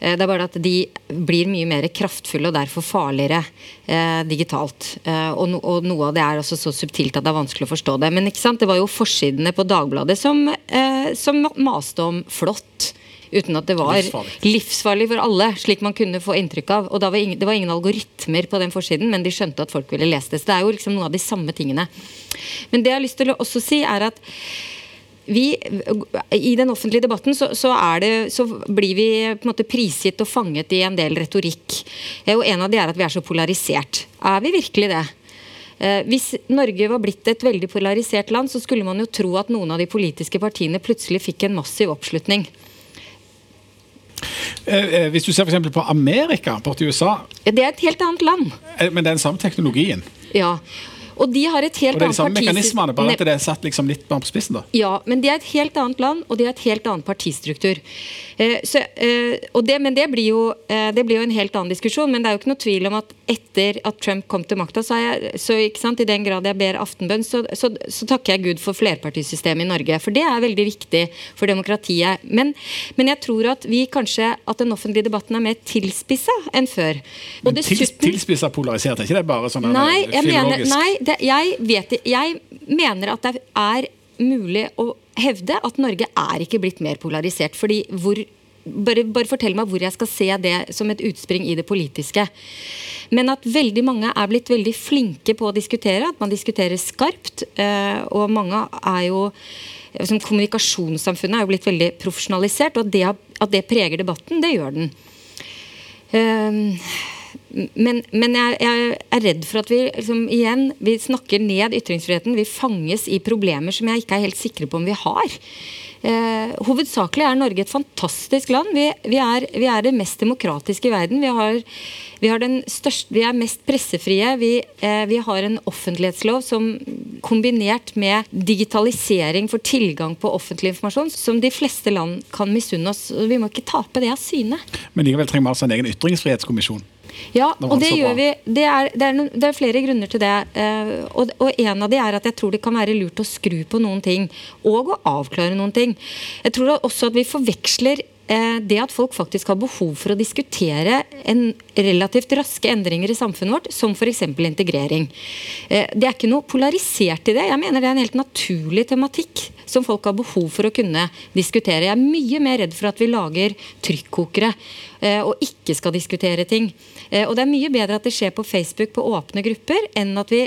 Eh, det er bare at de blir mye mer kraftfulle og derfor farligere eh, digitalt. Eh, og, no, og, noe av det er også så subtilt at det er vanskelig å forstå det. Men det var jo forsidene på Dagbladet som, eh, som maste om flått. Uten at det var livsfarlig. livsfarlig. for alle, slik man kunne få inntrykk av. Og var ingen, Det var ingen algoritmer på den forsiden, men de skjønte at folk ville lese det. Så det er jo liksom noe av de samme tingene. Men det jeg har lyst til å også si, er at vi, I den offentlige debatten så, så, det, så, blir vi på en måte prisgitt og fanget i en del retorikk. Og En av de er at vi er så polarisert. Er vi virkelig det? Eh, hvis Norge var blitt et veldig polarisert land, så skulle man jo tro at noen av de politiske partiene plutselig fikk en massiv oppslutning. Eh, hvis du ser f.eks. på Amerika, borti USA Det er et helt annet land. Men det er den samme teknologien? Ja, og de har et helt annet. Og det er de samme mekanismene, bare at det er satt liksom litt på spissen? da? Ja, men de er et helt annet land, og de har et helt annen partistruktur. Eh, så, eh, det, men det blir, jo, eh, det blir, jo, en helt annen diskusjon. Men det er jo ikke noe tvil om at etter at Trump kom til makta, så, så i den grad jeg ber aftenbønn, så, så, så, takker jeg Gud for flerpartisystemet i Norge. For det er veldig viktig for demokratiet. Men, men, jeg tror at vi kanskje at den offentlige debatten er mer tilspissa enn før. Og men til, tilspissa polarisert, er ikke det bare sånn nei, jeg mener, nei, det, jeg, vet, jeg mener at det er mulig å hevde at Norge er ikke blitt mer polarisert. fordi hvor bare, bare, fortell meg hvor jeg skal se det som et utspring i det politiske. Men at veldig mange er blitt veldig flinke på å diskutere. At man diskuterer skarpt. Eh, og mange er jo som Kommunikasjonssamfunnet er jo blitt veldig profesjonalisert. Og at det, at det preger debatten, det gjør den. Men, men jeg, jeg, er redd for at vi liksom, igjen vi snakker ned ytringsfriheten. Vi fanges i problemer som jeg ikke er helt sikre på om vi har. Eh, hovedsakelig er Norge et fantastisk land. Vi, vi, er, vi er, det mest demokratiske i verden. Vi, har, vi, har største, er mest pressefrie. Eh, vi, har en offentlighetslov som kombinert med digitalisering for tilgang på offentlig informasjon, som de fleste land kan misunne oss. Vi må ikke tape det av syne. Men likevel trenger vi altså en egen ytringsfrihetskommisjon? Ja, og det gjør vi. Det er, det er, det er flere grunner til det. Uh, og, og, en av de er at jeg tror det kan være lurt å skru på noen ting. Og å avklare noen ting. Jeg tror også at vi forveksler det at folk faktisk har behov for å diskutere en relativt raske endringer i samfunnet vårt, som f.eks. integrering. Uh, det er ikke noe polarisert i det. Jeg mener det er en helt naturlig tematikk som folk har behov for å kunne diskutere. Jeg er mye mer redd for at vi lager trykkokere og ikke skal diskutere ting. Eh, og det er mye bedre at det skjer på Facebook på åpne grupper, enn at vi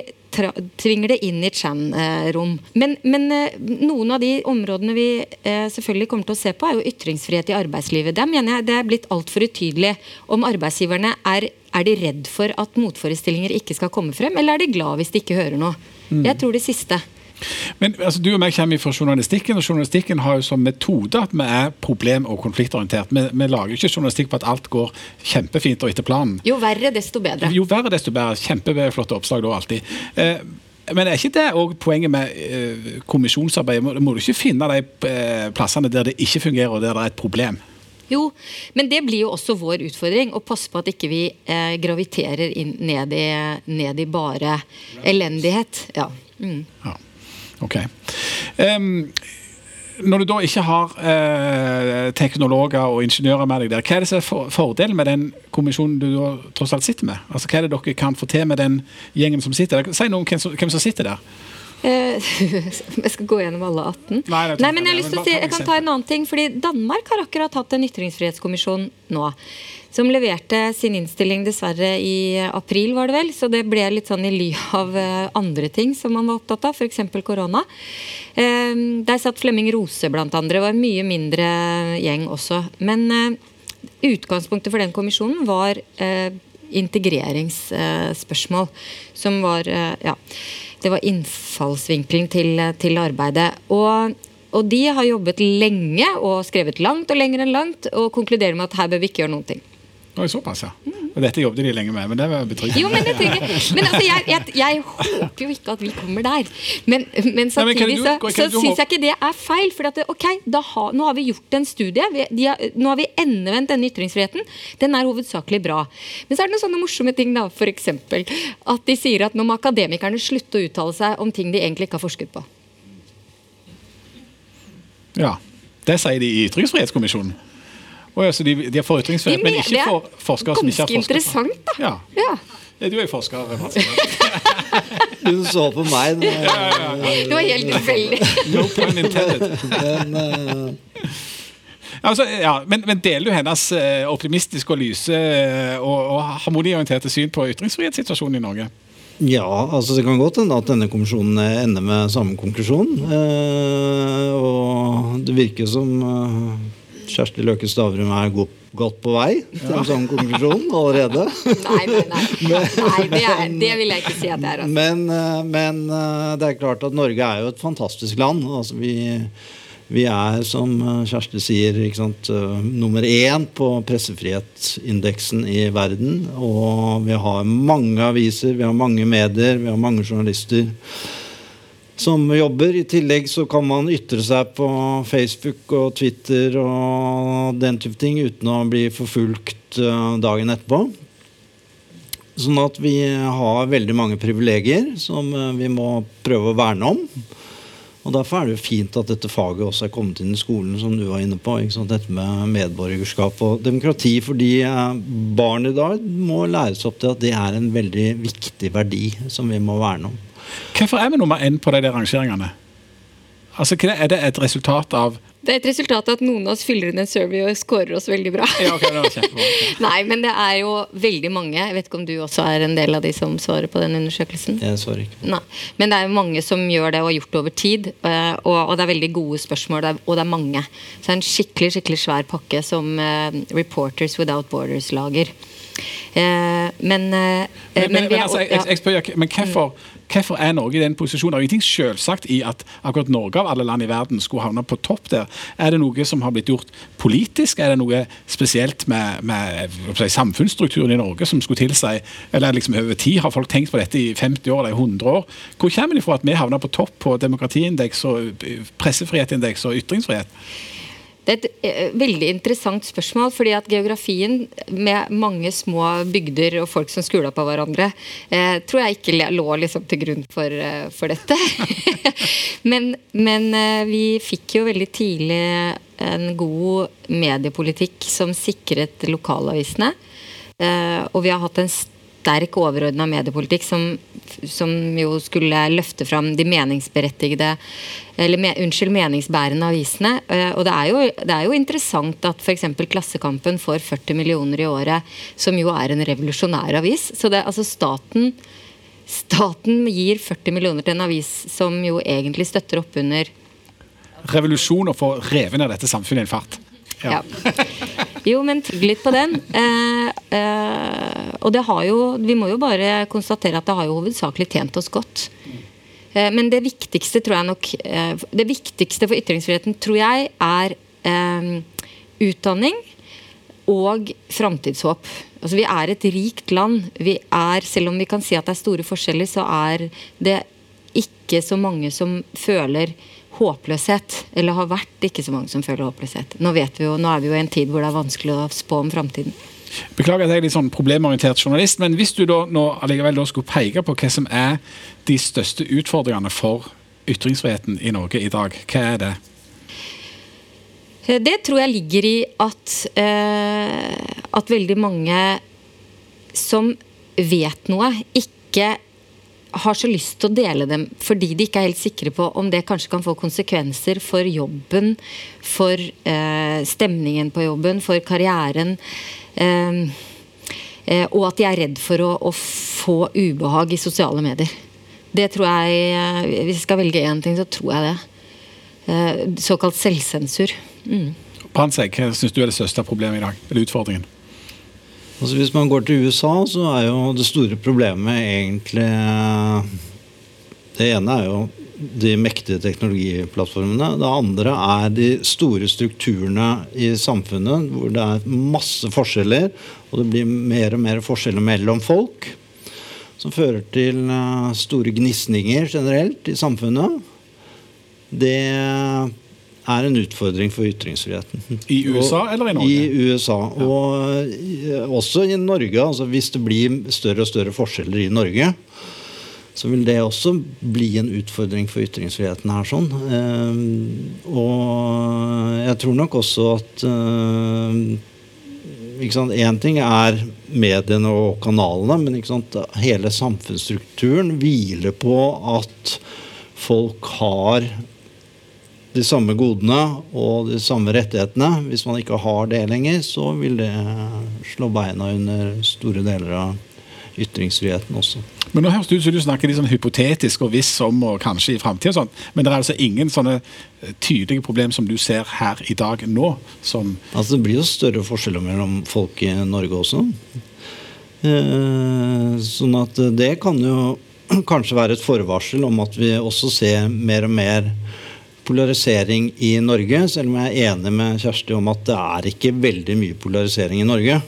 tvinger det inn i Chan-rom. Men, men, eh, noen av de områdene vi eh, selvfølgelig kommer til å se på, er jo ytringsfrihet i arbeidslivet. Der mener jeg det er blitt altfor utydelig om arbeidsgiverne er, er de redd for at motforestillinger ikke skal komme frem, eller er de glad hvis de ikke hører noe? Mm. Jeg tror det siste. Men altså, Du og meg kommer fra journalistikken, og journalistikken har jo som metode at vi er problem- og konfliktorientert. Vi, vi lager ikke journalistikk på at alt går kjempefint og etter planen. Jo verre, desto bedre. Jo verre, desto bedre. Kjempeflotte oppslag da alltid. Eh, men er ikke det òg poenget med eh, kommisjonsarbeid? Må, må, du ikke finne de eh, plassene der det ikke fungerer, og der det er et problem? Jo, men det blir jo også vår utfordring. Å passe på at ikke vi eh, graviterer inn, ned, i, ned, i, bare elendighet. Ja. Mm. ja. Ok. Um, når du da ikke har eh, teknologer og ingeniører med deg der, hva er det som er for, fordelen med den kommisjonen du da tross alt sitter med? Altså, Hva er det dere kan få til med den gjengen som sitter der? Si noe om hvem som, hvem som sitter der. Eh, jeg skal gå gjennom alle 18? Nei, Nei men jeg, har lyst til å si, jeg kan ta en annen ting. fordi Danmark har akkurat hatt en ytringsfrihetskommisjon nå som leverte sin innstilling dessverre i april, var det vel. Så det ble litt sånn i ly av eh, andre ting som man var opptatt av, f.eks. korona. Ehm, der satt Flemming Rose blant andre. Det var en mye mindre gjeng også. Men eh, utgangspunktet for den kommisjonen var eh, integreringsspørsmål. Som var ja, det var innfallsvinkelen til, til arbeidet. Og og de har jobbet lenge og skrevet langt og lenger enn langt og konkluderer med at her bør vi ikke gjøre noen ting. Oi, såpass, ja. Og dette jobbet de lenge med, men det var betryggende. Jo, men, det men altså, jeg, jeg, jeg, håper jo ikke at vi kommer der. Men, men samtidig så, så syns jeg ikke det er feil. For at, ok, ha, nå har vi gjort en studie. Vi, har, nå har vi endevendt denne ytringsfriheten. Den er hovedsakelig bra. Men så er det noen sånne morsomme ting, da. F.eks. at de sier at nå må akademikerne slutte å uttale seg om ting de egentlig ikke har forsket på. Ja. Det sier de i Ytringsfrihetskommisjonen. Oh, ja, så de, de er forytringsfrihet, men ikke for forskere som ikke har Ganske forsket. interessant, da. Ja. Ja. Ja, Du er jo forsker. Mats. Du så på meg. det var- Det var helt tilfeldig. No pun intended. Men, uh... Altså, ja, men, men deler du hennes eh, optimistiske og lyse eh, og, og harmoniorienterte syn på ytringsfrihetssituasjonen i Norge? Ja, altså det kan godt hende at denne kommisjonen ender med samme konklusjon. Eh, og det virker som eh, Kjersti Løke Stavrum er godt, godt på vei til en sånn konklusjon allerede. Nei, nei, nei. nei det, er, det vil jeg ikke si at det er. Altså. Men, eh, men eh, det er klart at Norge er jo et fantastisk land. Altså vi, vi er, som eh, Kjersti sier, sant, nummer én på pressefrihetsindeksen i verden. Og vi har mange aviser, vi har mange medier, vi har mange journalister som jobber. I tillegg så kan man ytre seg på Facebook og Twitter og den type ting uten å bli forfulgt eh, dagen etterpå. Sånn at vi har veldig mange privilegier som eh, vi må prøve å verne om. Og Derfor er det jo fint at dette faget også er kommet inn i skolen, som du var inne på. Dette med medborgerskap og demokrati. Fordi eh, barn i dag må læres opp til at det er en veldig viktig verdi som vi må verne om. Hvorfor er vi nummer én på de der rangeringene? Altså, hva Er det et resultat av Det er et resultat av at noen av oss fyller inn en survey og scorer oss veldig bra. Ja, ok, det var kjempebra. Nei, men det er jo veldig mange. Jeg vet ikke om du også er en del av de som svarer på den undersøkelsen? Jeg svarer ikke. Nei. Men det er jo mange som gjør det og har gjort det over tid. eh, Og, og det er veldig gode spørsmål, og det er mange. Så det er en skikkelig skikkelig svær pakke som eh, Reporters Without Borders lager. Eh, men, Men, men, vi men, altså, jeg, ja. jeg spør, men hvorfor, hvorfor er Norge i den posisjonen? Det er ingenting selvsagt i at akkurat Norge av alle land i verden skulle havne på topp der. Er det noe som har blitt gjort politisk? Er det noe spesielt med, med si, samfunnsstrukturen i Norge som skulle tilsi Eller liksom over tid har folk tenkt på dette i 50 år eller i 100 år? Hvor kommer det fra at vi havner på topp på demokratiindeks og pressefrihetsindeks og ytringsfrihet? Det er et eh, veldig interessant spørsmål, fordi at geografien med mange små bygder og folk som skula på hverandre, eh, tror jeg ikke lå liksom til grunn for, eh, for dette. men men eh, vi fikk jo veldig tidlig en god mediepolitikk som sikret lokalavisene. Eh, og vi har hatt en sterk overordna mediepolitikk som, som jo skulle løfte fram de meningsberettigede eller me, unnskyld, meningsbærende avisene. Eh, og det er, jo, det er jo interessant at f.eks. Klassekampen får 40 millioner i året, som jo er en revolusjonær avis. Så det, altså staten, staten gir 40 millioner til en avis som jo egentlig støtter opp under Revolusjon og få revet ned dette samfunnet i en fart. Ja. Jo, men tygg litt på den. Eh, eh, og det har jo Vi må jo bare konstatere at det har jo hovedsakelig tjent oss godt. Eh, men det viktigste tror jeg nok eh, Det viktigste for ytringsfriheten, tror jeg, er eh, utdanning og framtidshåp. Altså, vi er et rikt land. Vi er, selv om vi kan si at det er store forskjeller, så er det ikke så mange som føler håpløshet. Eller har vært ikke så mange som føler håpløshet. Nå, vet vi jo, nå er vi jo i en tid hvor det er vanskelig å spå om framtiden. Beklager at jeg er litt sånn problemorientert journalist, men hvis du da nå allikevel da skulle peke på hva som er de største utfordringene for ytringsfriheten i Norge i dag, hva er det? Det tror jeg ligger i at, eh, at veldig mange som vet noe, ikke har så lyst til å dele dem fordi de ikke er helt sikre på om det kanskje kan få konsekvenser for jobben, for eh, stemningen på jobben, for karrieren. Eh, eh, og at de er redd for å, å få ubehag i sosiale medier. Det tror jeg eh, Hvis jeg skal velge én ting, så tror jeg det. Eh, såkalt selvsensur. Mm. Hva syns du er det største problemet i dag? Eller utfordringen? Altså Hvis man går til USA, så er jo det store problemet egentlig Det ene er jo de mektige teknologiplattformene. Det andre er de store strukturene i samfunnet hvor det er masse forskjeller, og det blir mer og mer forskjeller mellom folk. Som fører til eh, store gnisninger generelt i samfunnet. Det er en utfordring for ytringsfriheten. I USA Og- eller i Norge? I USA. Og eh, også i Norge. Altså hvis det blir større og større forskjeller i Norge, så vil det også bli en utfordring for ytringsfriheten her. sånn. Eh, og jeg tror nok også at Én ting er mediene og kanalene, men hele samfunnsstrukturen hviler på at folk har de samme godene og de samme rettighetene. Hvis man ikke har det lenger, så vil det slå beina under store deler av ytringsfriheten også. Men nå høres det ut som du snakker litt sånn hypotetisk og viss om og kanskje i framtida. Sånn. Men det er altså ingen sånne eh, tydelige problem som du ser her i dag nå? Som altså Det blir jo større forskjeller mellom folk i Norge også. Eh, sånn at det kan jo kanskje være et forvarsel om at vi også ser mer og mer polarisering i Norge, selv om jeg er enig med Kjersti om at det er ikke veldig mye polarisering i Norge.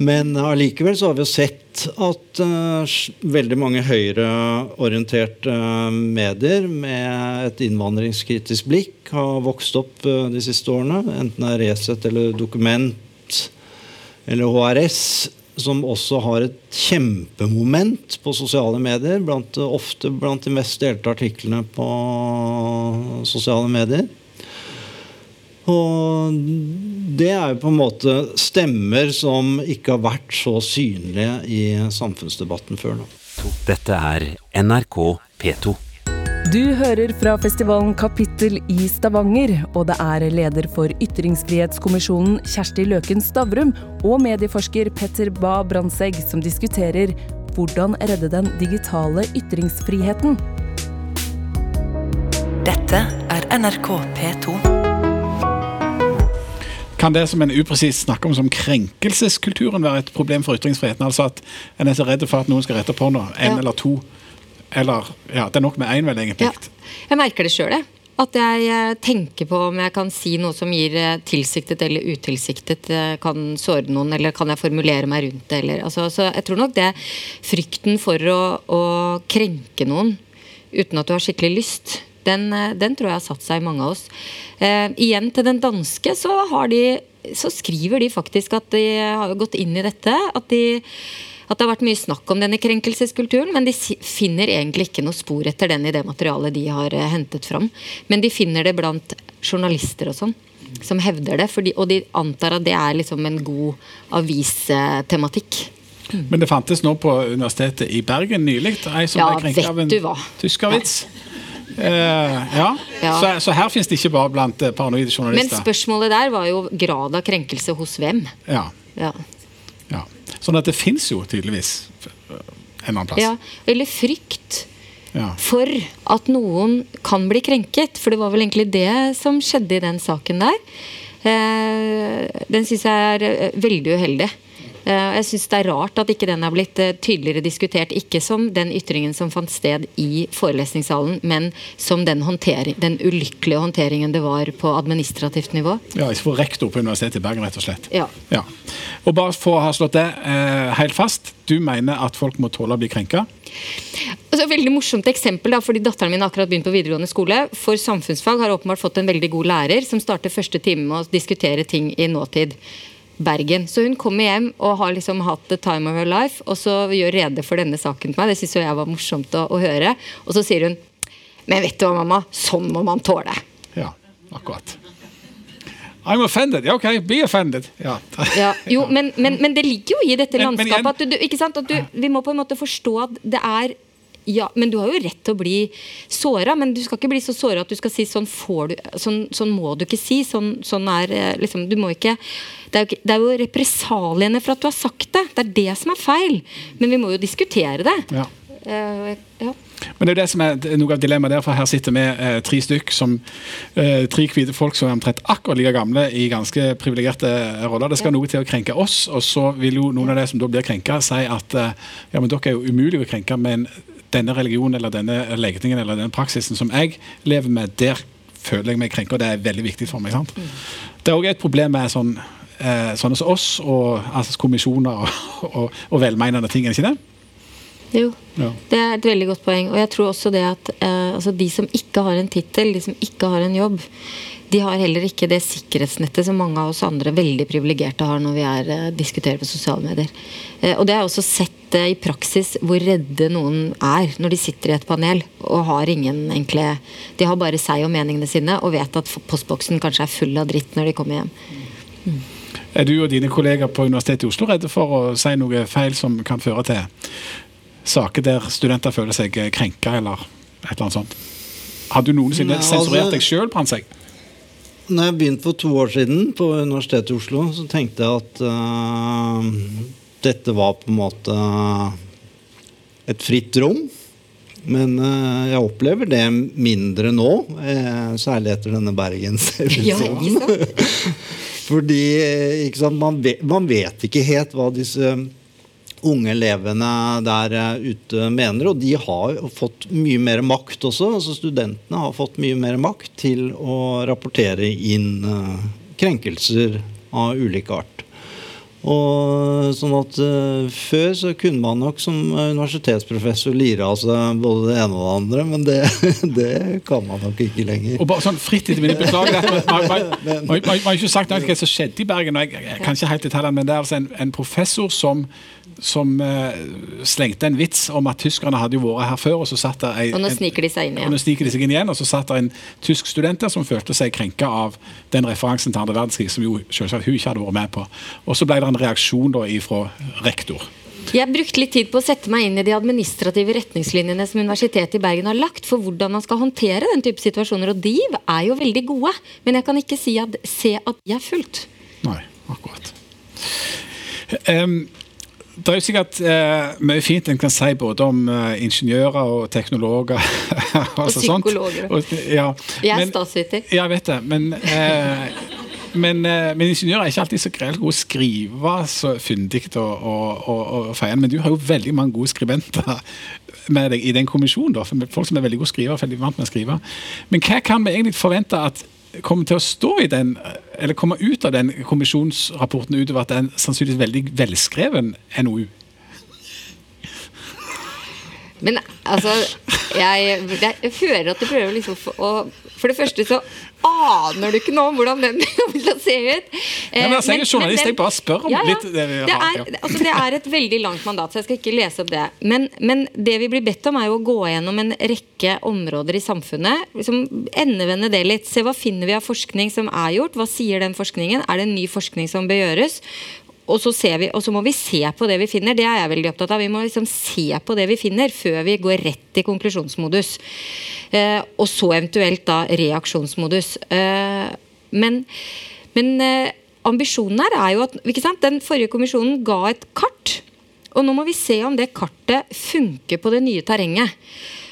Men allikevel så har vi jo sett at uh, veldig mange høyreorienterte uh, medier med et innvandringskritisk blikk har vokst opp uh, de siste årene. Enten det er Resett eller Dokument eller HRS som også har et kjempemoment på sosiale medier. Blant, ofte blant de mest delte artiklene på sosiale medier. Og det er jo på en måte stemmer som ikke har vært så synlige i samfunnsdebatten før nå. Dette er NRK P2. Du hører fra festivalen Kapittel i Stavanger, og det er leder for Ytringsfrihetskommisjonen Kjersti Løken Stavrum og medieforsker Petter Ba Brandtzæg som diskuterer hvordan redde den digitale ytringsfriheten. Dette er NRK P2. Kan det som en upresis snakke om som krenkelseskulturen være et problem for ytringsfriheten? Altså at en er så redd for at noen skal rette på noe, en ja. eller to eller ja, det er nok med én, vel, egentlig. Ja. Jeg merker det sjøl, jeg. At jeg eh, tenker på om jeg kan si noe som gir eh, tilsiktet eller utilsiktet eh, kan såre noen, eller kan jeg formulere meg rundt det, eller altså, Så jeg tror nok det frykten for å, å krenke noen uten at du har skikkelig lyst, den, den, tror jeg har satt seg i mange av oss. Eh, igjen til den danske, så, de, så skriver de faktisk at de har gått inn i dette. At de at det har vært mye snakk om denne krenkelseskulturen, men de finner egentlig ikke noe spor etter den i det materialet de har eh, hentet fram. Men de finner det blant journalister og sånn, som hevder det. Fordi, og de antar at det er liksom en god avistematikk. Men det fantes nå på Universitetet i Bergen nylig ei som ja, ble krenket av en tyskervits. Uh, ja, ja. Så, så, her finnes det ikke bare blant eh, paranoide journalister. Men spørsmålet der var jo grad av krenkelse hos hvem. Ja. ja. Ja. Sånn at det fins jo tydeligvis en annen plass. Ja, Eller frykt ja. for at noen kan bli krenket. For det var vel egentlig det som skjedde i den saken der. Eh, den syns jeg er eh, veldig uheldig. Eh, jeg syns det er rart at ikke den er blitt eh, tydeligere diskutert. Ikke som den ytringen som fant sted i forelesningssalen, men som den, den ulykkelige håndteringen det var på administrativt nivå. Ja, For rektor på Universitetet i Bergen, rett og slett. Ja. ja. Og bare for å ha slått det eh, helt fast, du mener at folk må tåle å bli krenka? Altså, veldig morsomt eksempel, da, fordi Datteren min har akkurat begynt på videregående skole. For samfunnsfag har åpenbart fått en veldig god lærer som starter første time med å diskutere ting i nåtid. Bergen. Så hun kommer hjem og har liksom hatt the time of her life, og så gjør rede for denne saken til meg. Det syns jeg var morsomt å, å, høre. Og så sier hun Men vet du hva, mamma, sånn må man tåle. Ja, akkurat. I'm offended. Ja, OK, be offended. Ja. ja jo, men, men, men, det ligger jo i dette landskapet at, du, ikke sant? at du, vi må på en måte forstå at det er ja, men du har jo rett til å bli såra, men du skal ikke bli så såra at du skal si sånn, du, sånn, sånn må du ikke si. Sånn, sånn er eh, liksom Du må ikke det er, jo, det er jo represaliene for at du har sagt det. Det er det som er feil. Men vi må jo diskutere det. Ja. Uh, ja. Men det er jo det som er noe av dilemmaet der, for her sitter vi eh, tre stykk som eh, tre hvite folk som er omtrent akkurat like gamle i ganske privilegerte roller. Det skal ja. noe til å krenke oss, og så vil jo noen av de som da blir krenka, si at eh, ja, men dere er jo umulig å krenke, men denne religionen eller denne legningen eller denne praksisen som jeg lever med, der føler jeg meg krenka, det er veldig viktig for meg. sant? Mm. Det er òg et problem med sånn, eh, sånne som oss og altså kommisjoner og, og, og velmenende ting, er det ikke det? Jo, Ja. det er et veldig godt poeng. Og jeg tror også det at eh, altså de som ikke har en tittel, de som ikke har en jobb, de har heller ikke det sikkerhetsnettet som mange av oss andre veldig privilegerte har når vi er, eh, diskuterer på sosiale medier. Eh, og det har jeg også sett eh, i praksis hvor redde noen er når de sitter i et panel og har ingen enkle De har bare seg og meningene sine og vet at postboksen kanskje er full av dritt når de kommer hjem. Er du og dine kolleger på Universitetet i Oslo redde for å si noe feil som kan føre til saker der studenter føler seg krenka, eller et eller annet sånt? Har du noensinne Nei, altså- sensurert deg sjøl, Brandtzæg? Når jeg begynte for to år siden på Universitetet i Oslo, så tenkte jeg at uh, dette var på en måte et fritt rom. Men uh, jeg opplever det mindre nå, uh, særlig etter denne Bergens-episoden. Ja? Fordi man, vet, man vet ikke helt hva disse unge elevene der eh, ute mener. Og de har fått mye mer makt også. altså Studentene har fått mye mer makt til å rapportere inn eh, krenkelser av ulik art. Og sånn at uh, Før så kunne man nok som universitetsprofessor lire av seg både det ene og det andre, men det, det kan man nok ikke lenger. Og bare sånn fritt etter mine Beklager Man har ikke sagt noe hva som skjedde i Bergen. og Jeg, jeg kan ikke helt detaljene, men det er altså en, en professor som, som uh, slengte en vits om at tyskerne hadde jo vært her før. Og så satt der ei, Og nå en- sniker de seg inn og nå sniker de seg inn igjen, og så satt der en tysk student der som følte seg krenka av den referansen til andre verdenskrig som jo selvsagt hun ikke hadde vært med på. Og så ble det en reaksjon da ifra rektor. Jeg brukte litt tid på å sette meg inn i de administrative retningslinjene som Universitetet i Bergen har lagt for hvordan man skal håndtere den type situasjoner, og de er jo veldig gode. Men jeg kan ikke si at, se at de er fulgt. Nei, akkurat. Em, det er jo sikkert eh, mye fint en kan si både om eh, ingeniører og teknologer. og, Og psykologer. Og, ja, Jeg er statsviter. Ja, jeg vet det. Men, eh, men, eh, men ingeniører er ikke alltid så greit gode å skrive så fyndig og, og, og, feiende. Men du har jo veldig mange gode skribenter med deg i den kommisjonen. Da, folk som er veldig gode skrivere, veldig vant med å skrive. Men hva kan vi egentlig forvente at kommer til å stå i den, eller komme ut av den kommisjonsrapporten utover at det er sannsynligvis veldig velskreven NOU? Men altså Jeg, jeg, jeg hører at du prøver liksom å For det første så aner du ikke nå om hvordan den kommer til å se ut. Nei, men altså, jeg er journalist, jeg bare spør om ja, ja. litt det vi det har, er, ja. altså, det er et veldig langt mandat, så jeg skal ikke lese opp det. Men, men det vi blir bedt om, er jo å gå gjennom en rekke områder i samfunnet. Liksom, endevende det litt. Se hva finner vi av forskning som er gjort. Hva sier den forskningen? Er det en ny forskning som bør gjøres? Og så, vi, og så må vi se på det vi finner. Det er jeg veldig opptatt av. Vi må liksom se på det vi finner, før vi går rett i konklusjonsmodus. Eh, og så eventuelt da reaksjonsmodus. Eh, men men eh, ambisjonen her er jo at? Den forrige kommisjonen ga et kart. Og nå må vi se om det kartet funker på det nye terrenget.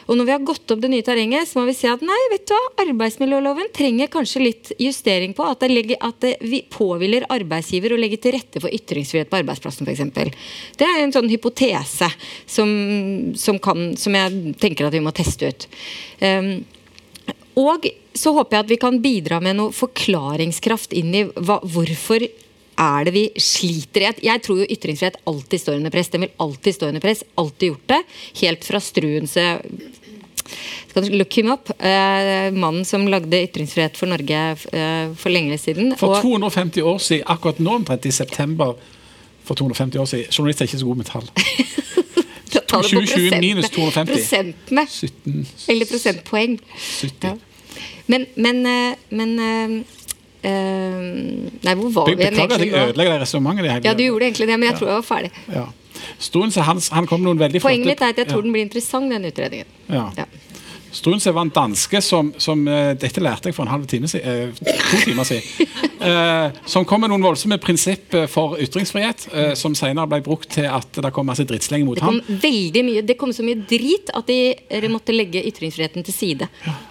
Og når vi har gått opp det nye terrenget, så må vi se at nei, vet du hva, arbeidsmiljøloven trenger kanskje litt justering på. At det, legger, at det vi- påhviler arbeidsgiver å legge til rette for ytringsfrihet på arbeidsplassen f.eks. Det er en sånn hypotese som, som, kan, som jeg tenker at vi må teste ut. Um, og så håper jeg at vi kan bidra med noe forklaringskraft inn i hva, hvorfor er det vi sliter i. Jeg tror jo ytringsfrihet alltid står under press. Den vil alltid stå under press. Alltid gjort det. Helt fra Struense skal look him up? Eh, mannen som lagde ytringsfrihet for Norge eh, for lenge siden. For 250 år siden, akkurat nå omtrent i september for 250 år siden Journalister er ikke så gode med tall. Ta det 2020 minus 250. Prosentene. 17, Eller prosentpoeng. 70. Ja. Men, men, eh, men eh, eh, Nei, hvor var Be- vi egentlig? Beklager at jeg ødelegger det resonnementet. Ja, du gjorde egentlig det, men jeg tror jeg var ferdig. Ja. Struensee han, han kom noen veldig flotte Poenget mitt er at jeg tror ja. den blir interessant, den utredningen. Ja. Ja. Struensee var en danske som, som eh, Dette lærte jeg for en halv time siden. eh, to timer siden. eh, som kom med noen voldsomme prinsipp eh, for ytringsfrihet, eh, som senere ble brukt til at det kom masse drittsleng mot Det kom ham. veldig mye, det kom så mye drit at de måtte legge ytringsfriheten til side.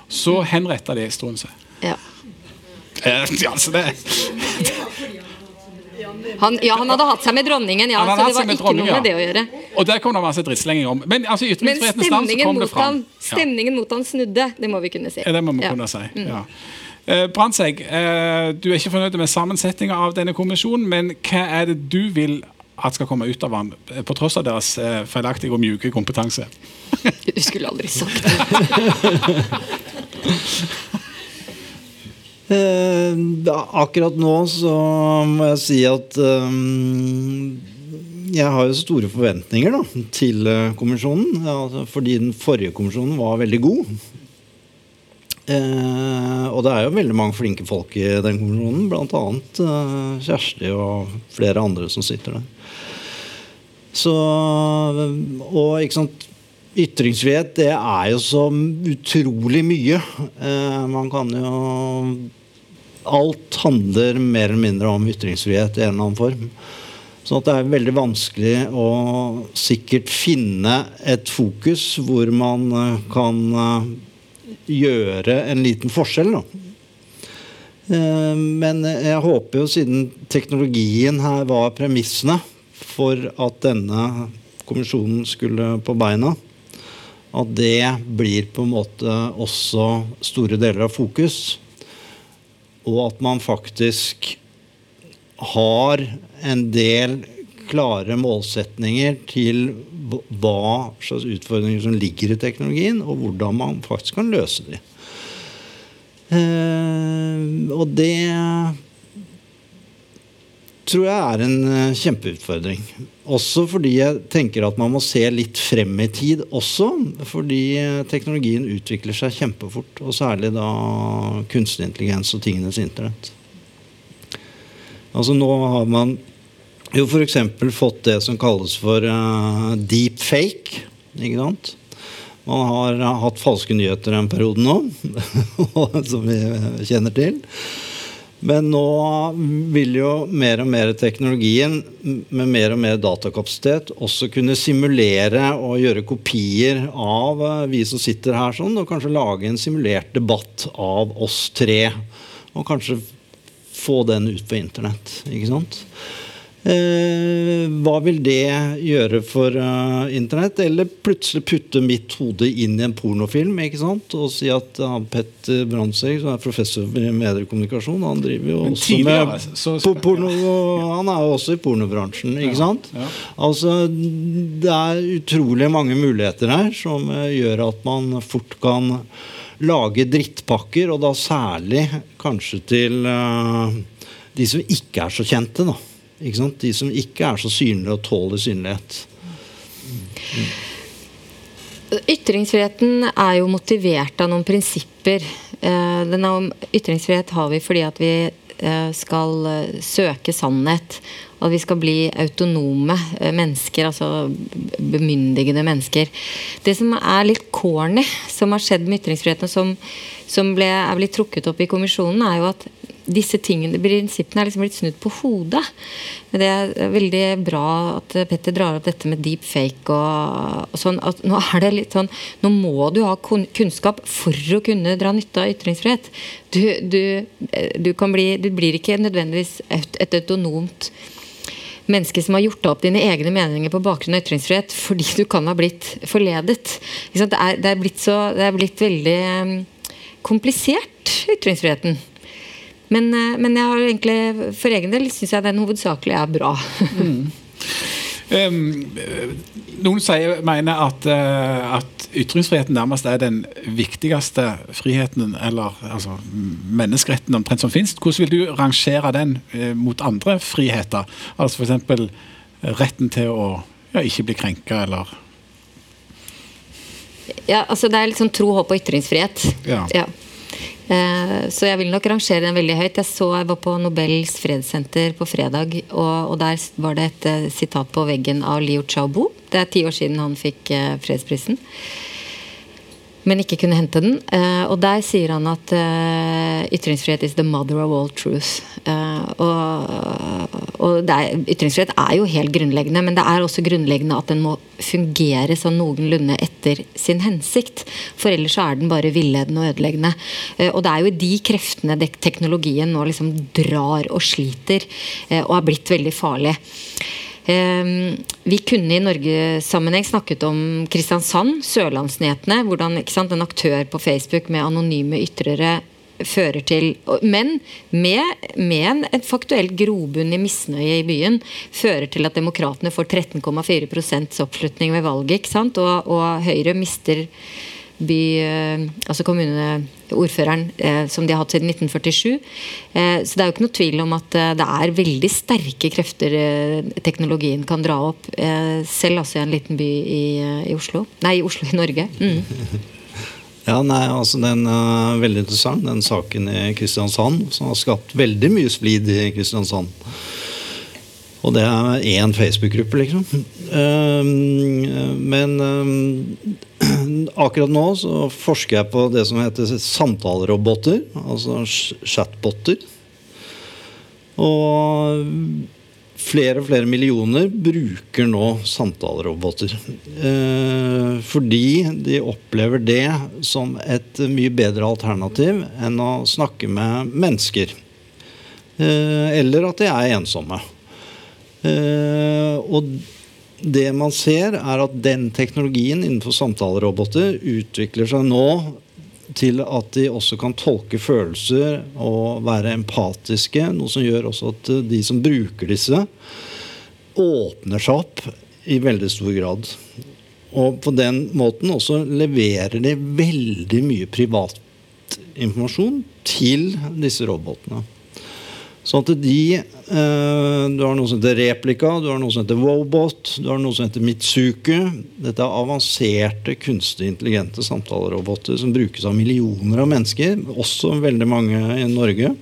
Så henretta de Strunse. Ja. Ja, altså det Han, ja, han hadde hatt seg med dronningen, ja, så det var ikke noe med det å gjøre. Og der kom det masse drittslenging om. Men altså, Men stemningen mot, han, stemningen mot han snudde, det må vi kunne si. Ja, det må vi. Mm. kunne si. Ja. Eh, Brandtzæg, eh, du er ikke fornøyd med sammensetninga av denne kommisjonen, men hva er det du vil at skal komme ut av den, på tross av deres feilaktige og mjuke kompetanse? Du skulle aldri sagt det. Eh, akkurat nå så må jeg si at eh, jeg har jo store forventninger da, til eh, kommisjonen. Ja, fordi den forrige kommisjonen var veldig god. Eh, og det er jo veldig mange flinke folk i den kommisjonen. Bl.a. Eh, Kjersti og flere andre som sitter der. Så, og ikke sant Ytringsfrihet det er jo så utrolig mye. Eh, man kan jo Alt handler mer eller mindre om ytringsfrihet i en eller annen form. Så det er veldig vanskelig å sikkert finne et fokus hvor man eh, kan eh, gjøre en liten forskjell. Da. Eh, Men jeg håper jo, siden teknologien her var premissene for at denne kommisjonen skulle på beina, at det blir på en måte også store deler av fokus. Og at man faktisk har en del klare målsetninger til hva- slags utfordringer som ligger i teknologien, og hvordan man faktisk kan løse dem. Eh, og det tror jeg er en eh, kjempeutfordring. Også fordi jeg tenker at man må se litt frem i tid også. Fordi eh, teknologien utvikler seg kjempefort. Og særlig da kunstig intelligens og tingenes internett. Altså nå har man jo f.eks. fått det som kalles for uh, deep fake. Ikke sant? Man har hatt falske nyheter en periode nå, som vi kjenner til. Men nå vil jo mer og mer teknologien med mer og mer datakapasitet også kunne simulere og gjøre kopier av eh, vi som sitter her sånn, og kanskje lage en simulert debatt av oss tre. Og kanskje få den ut på internett. ikke sant? Eh, hva vil det gjøre for eh, internett? Eller plutselig putte mitt hode inn i en pornofilm ikke sant? og si at uh, Petter Brandtzæg, som er professor i mediekommunikasjon, han driver jo også tidligere, med så- po- porno, Han er jo også i pornobransjen, ikke sant? ja. Altså, det er utrolig mange muligheter her som eh, gjør at man fort kan lage drittpakker, og da særlig kanskje til uh, de som ikke er så kjente. da. De som ikke er så synlige og tåler synlighet. Ytringsfriheten er jo motivert av noen prinsipper. Denne er, ytringsfrihet har vi fordi at vi eh, skal eh, søke sannhet. At vi skal bli autonome eh, mennesker, altså bemyndigede mennesker. Det som er litt corny, som har skjedd med ytringsfriheten, som, som ble, er blitt trukket opp i kommisjonen, er jo at disse tingene, prinsippene er liksom blitt snudd på hodet. Det er veldig bra at Petter drar opp dette med deep fake og, og sånn. At nå er det litt sånn Nå må du ha kunnskap for å kunne dra nytte av ytringsfrihet. Du, du, du, kan bli, du blir ikke nødvendigvis et, et autonomt menneske som har gjort opp dine egne meninger på bakgrunn av ytringsfrihet fordi du kan ha blitt forledet. Det, er, det, er blitt så, det er blitt veldig eh, komplisert, ytringsfriheten. Men, eh, men jeg har egentlig, for egen del syns jeg den hovedsakelig er bra. Um, eh, noen sier, mener at, uh, at ytringsfriheten nærmest er den viktigste friheten, eller altså, menneskeretten omtrent som finnes. Hvordan vil du rangere den uh, mot andre friheter? Altså f.eks. retten til å ja, ikke bli krenka, eller Ja, altså Det er litt sånn tro, håp og ytringsfrihet. Ja. Eh, Så jeg vil nok rangere den veldig høyt. Jeg så jeg var på Nobels fredssenter på fredag, og, og der var det et eh, sitat på veggen av Liu Xiaobo. Det er ti år siden han fikk eh, fredsprisen. Men ikke kunne hente den. Eh, og der sier han at eh, ytringsfrihet is the mother of all truth. Eh, og og er, ytringsfrihet er jo helt grunnleggende, men det er også grunnleggende at den må fungere sånn noenlunde etter sin hensikt. For ellers så er den bare villedende og ødeleggende. Og det er jo de kreftene teknologien nå liksom drar og sliter, og er blitt veldig farlig. Eh, Vi kunne i Norge-sammenheng snakket om Kristiansand, Sørlandsnyhetene. Hvordan sant, en aktør på Facebook med anonyme ytrere fører til Men med, med en, faktuell grobunn i misnøye i byen fører til at demokratene får 13,4 oppslutning ved valget. Og, og Høyre mister by, eh, altså kommuneordføreren eh, som de har hatt siden 1947. Eh, så det er jo ikke noe tvil om at det er veldig sterke krefter teknologien kan dra opp. Selv altså i en liten by i, i Oslo. Nei, i Oslo i Norge. Mm. Ja, nei, altså Den er veldig interessant, den saken i Kristiansand, som har skapt veldig mye splid i Kristiansand. Og det er én Facebook-gruppe, liksom. Men akkurat nå så forsker jeg på det som heter samtaleroboter, altså chatboter. Og flere og flere millioner bruker nå samtaleroboter. Eh, fordi de opplever det som et mye bedre alternativ enn å snakke med mennesker. Eller at de er ensomme. Eh, og det man ser, er at den teknologien innenfor samtaleroboter utvikler seg nå til at de også kan tolke følelser og være empatiske. Noe som gjør også at de som bruker disse, åpner seg opp i veldig stor grad. Og på den måten også leverer de veldig mye privat informasjon til disse robotene. Sånn at de Du har noe som heter Replika, du har noe som heter Wobot, du har noe som heter Mitsuku. Dette er avanserte, kunstig intelligente samtaleroboter som brukes av millioner av mennesker, også veldig mange i Norge.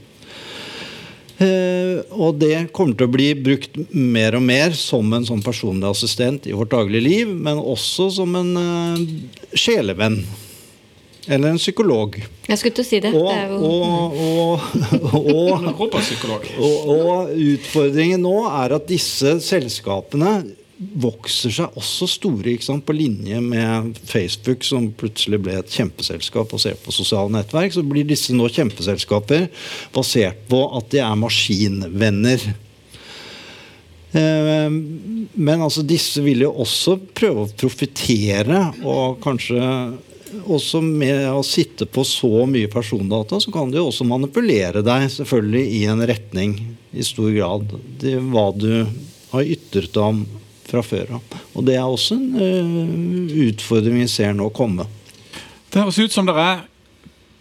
Eh, og det kommer til å bli brukt mer og mer som en sånn personlig assistent i vårt daglige liv, men også som en uh, sjelevenn. Eller en psykolog. Jeg skulle til å si det. Og, det jo... og, og, og, utfordringen nå er at disse selskapene vokser seg også store sant, på linje med Facebook, som plutselig ble et kjempeselskap basert på sosiale nettverk. Så blir disse nå kjempeselskaper basert på at de er maskinvenner. Eh, men altså, disse vil jo også prøve å profitere og kanskje også med å sitte på så mye persondata, så kan de jo også manipulere deg selvfølgelig i en retning i stor grad. Det hva du har ytret om fra før av. Og det er også en uh, utfordring vi ser nå komme. Det høres ut som det er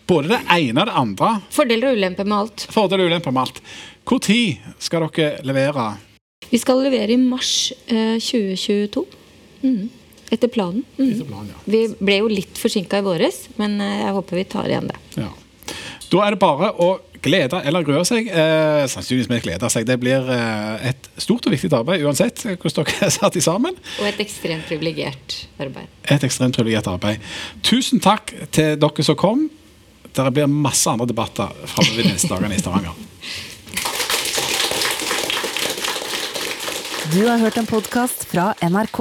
både det ene og det andre. Fordeler og ulemper med alt. Fordeler og ulemper med alt. Tid skal dere levere? Vi skal levere i mars uh, 2022. Mm. Etter planen. Mm. Etter planen ja. Vi ble jo litt forsinka i våres, men eh, jeg håper vi tar igjen det. Ja. Da er det bare å glede eller grue seg. Eh, sannsynligvis med glede seg. Det blir eh, et stort og viktig arbeid uansett hvordan dere er satt sammen. Og et ekstremt privilegert arbeid. Et ekstremt privilegert arbeid. Tusen takk til dere som kom. Det blir masse andre debatter framover de neste dagene i Stavanger. Du har hørt en podkast fra NRK.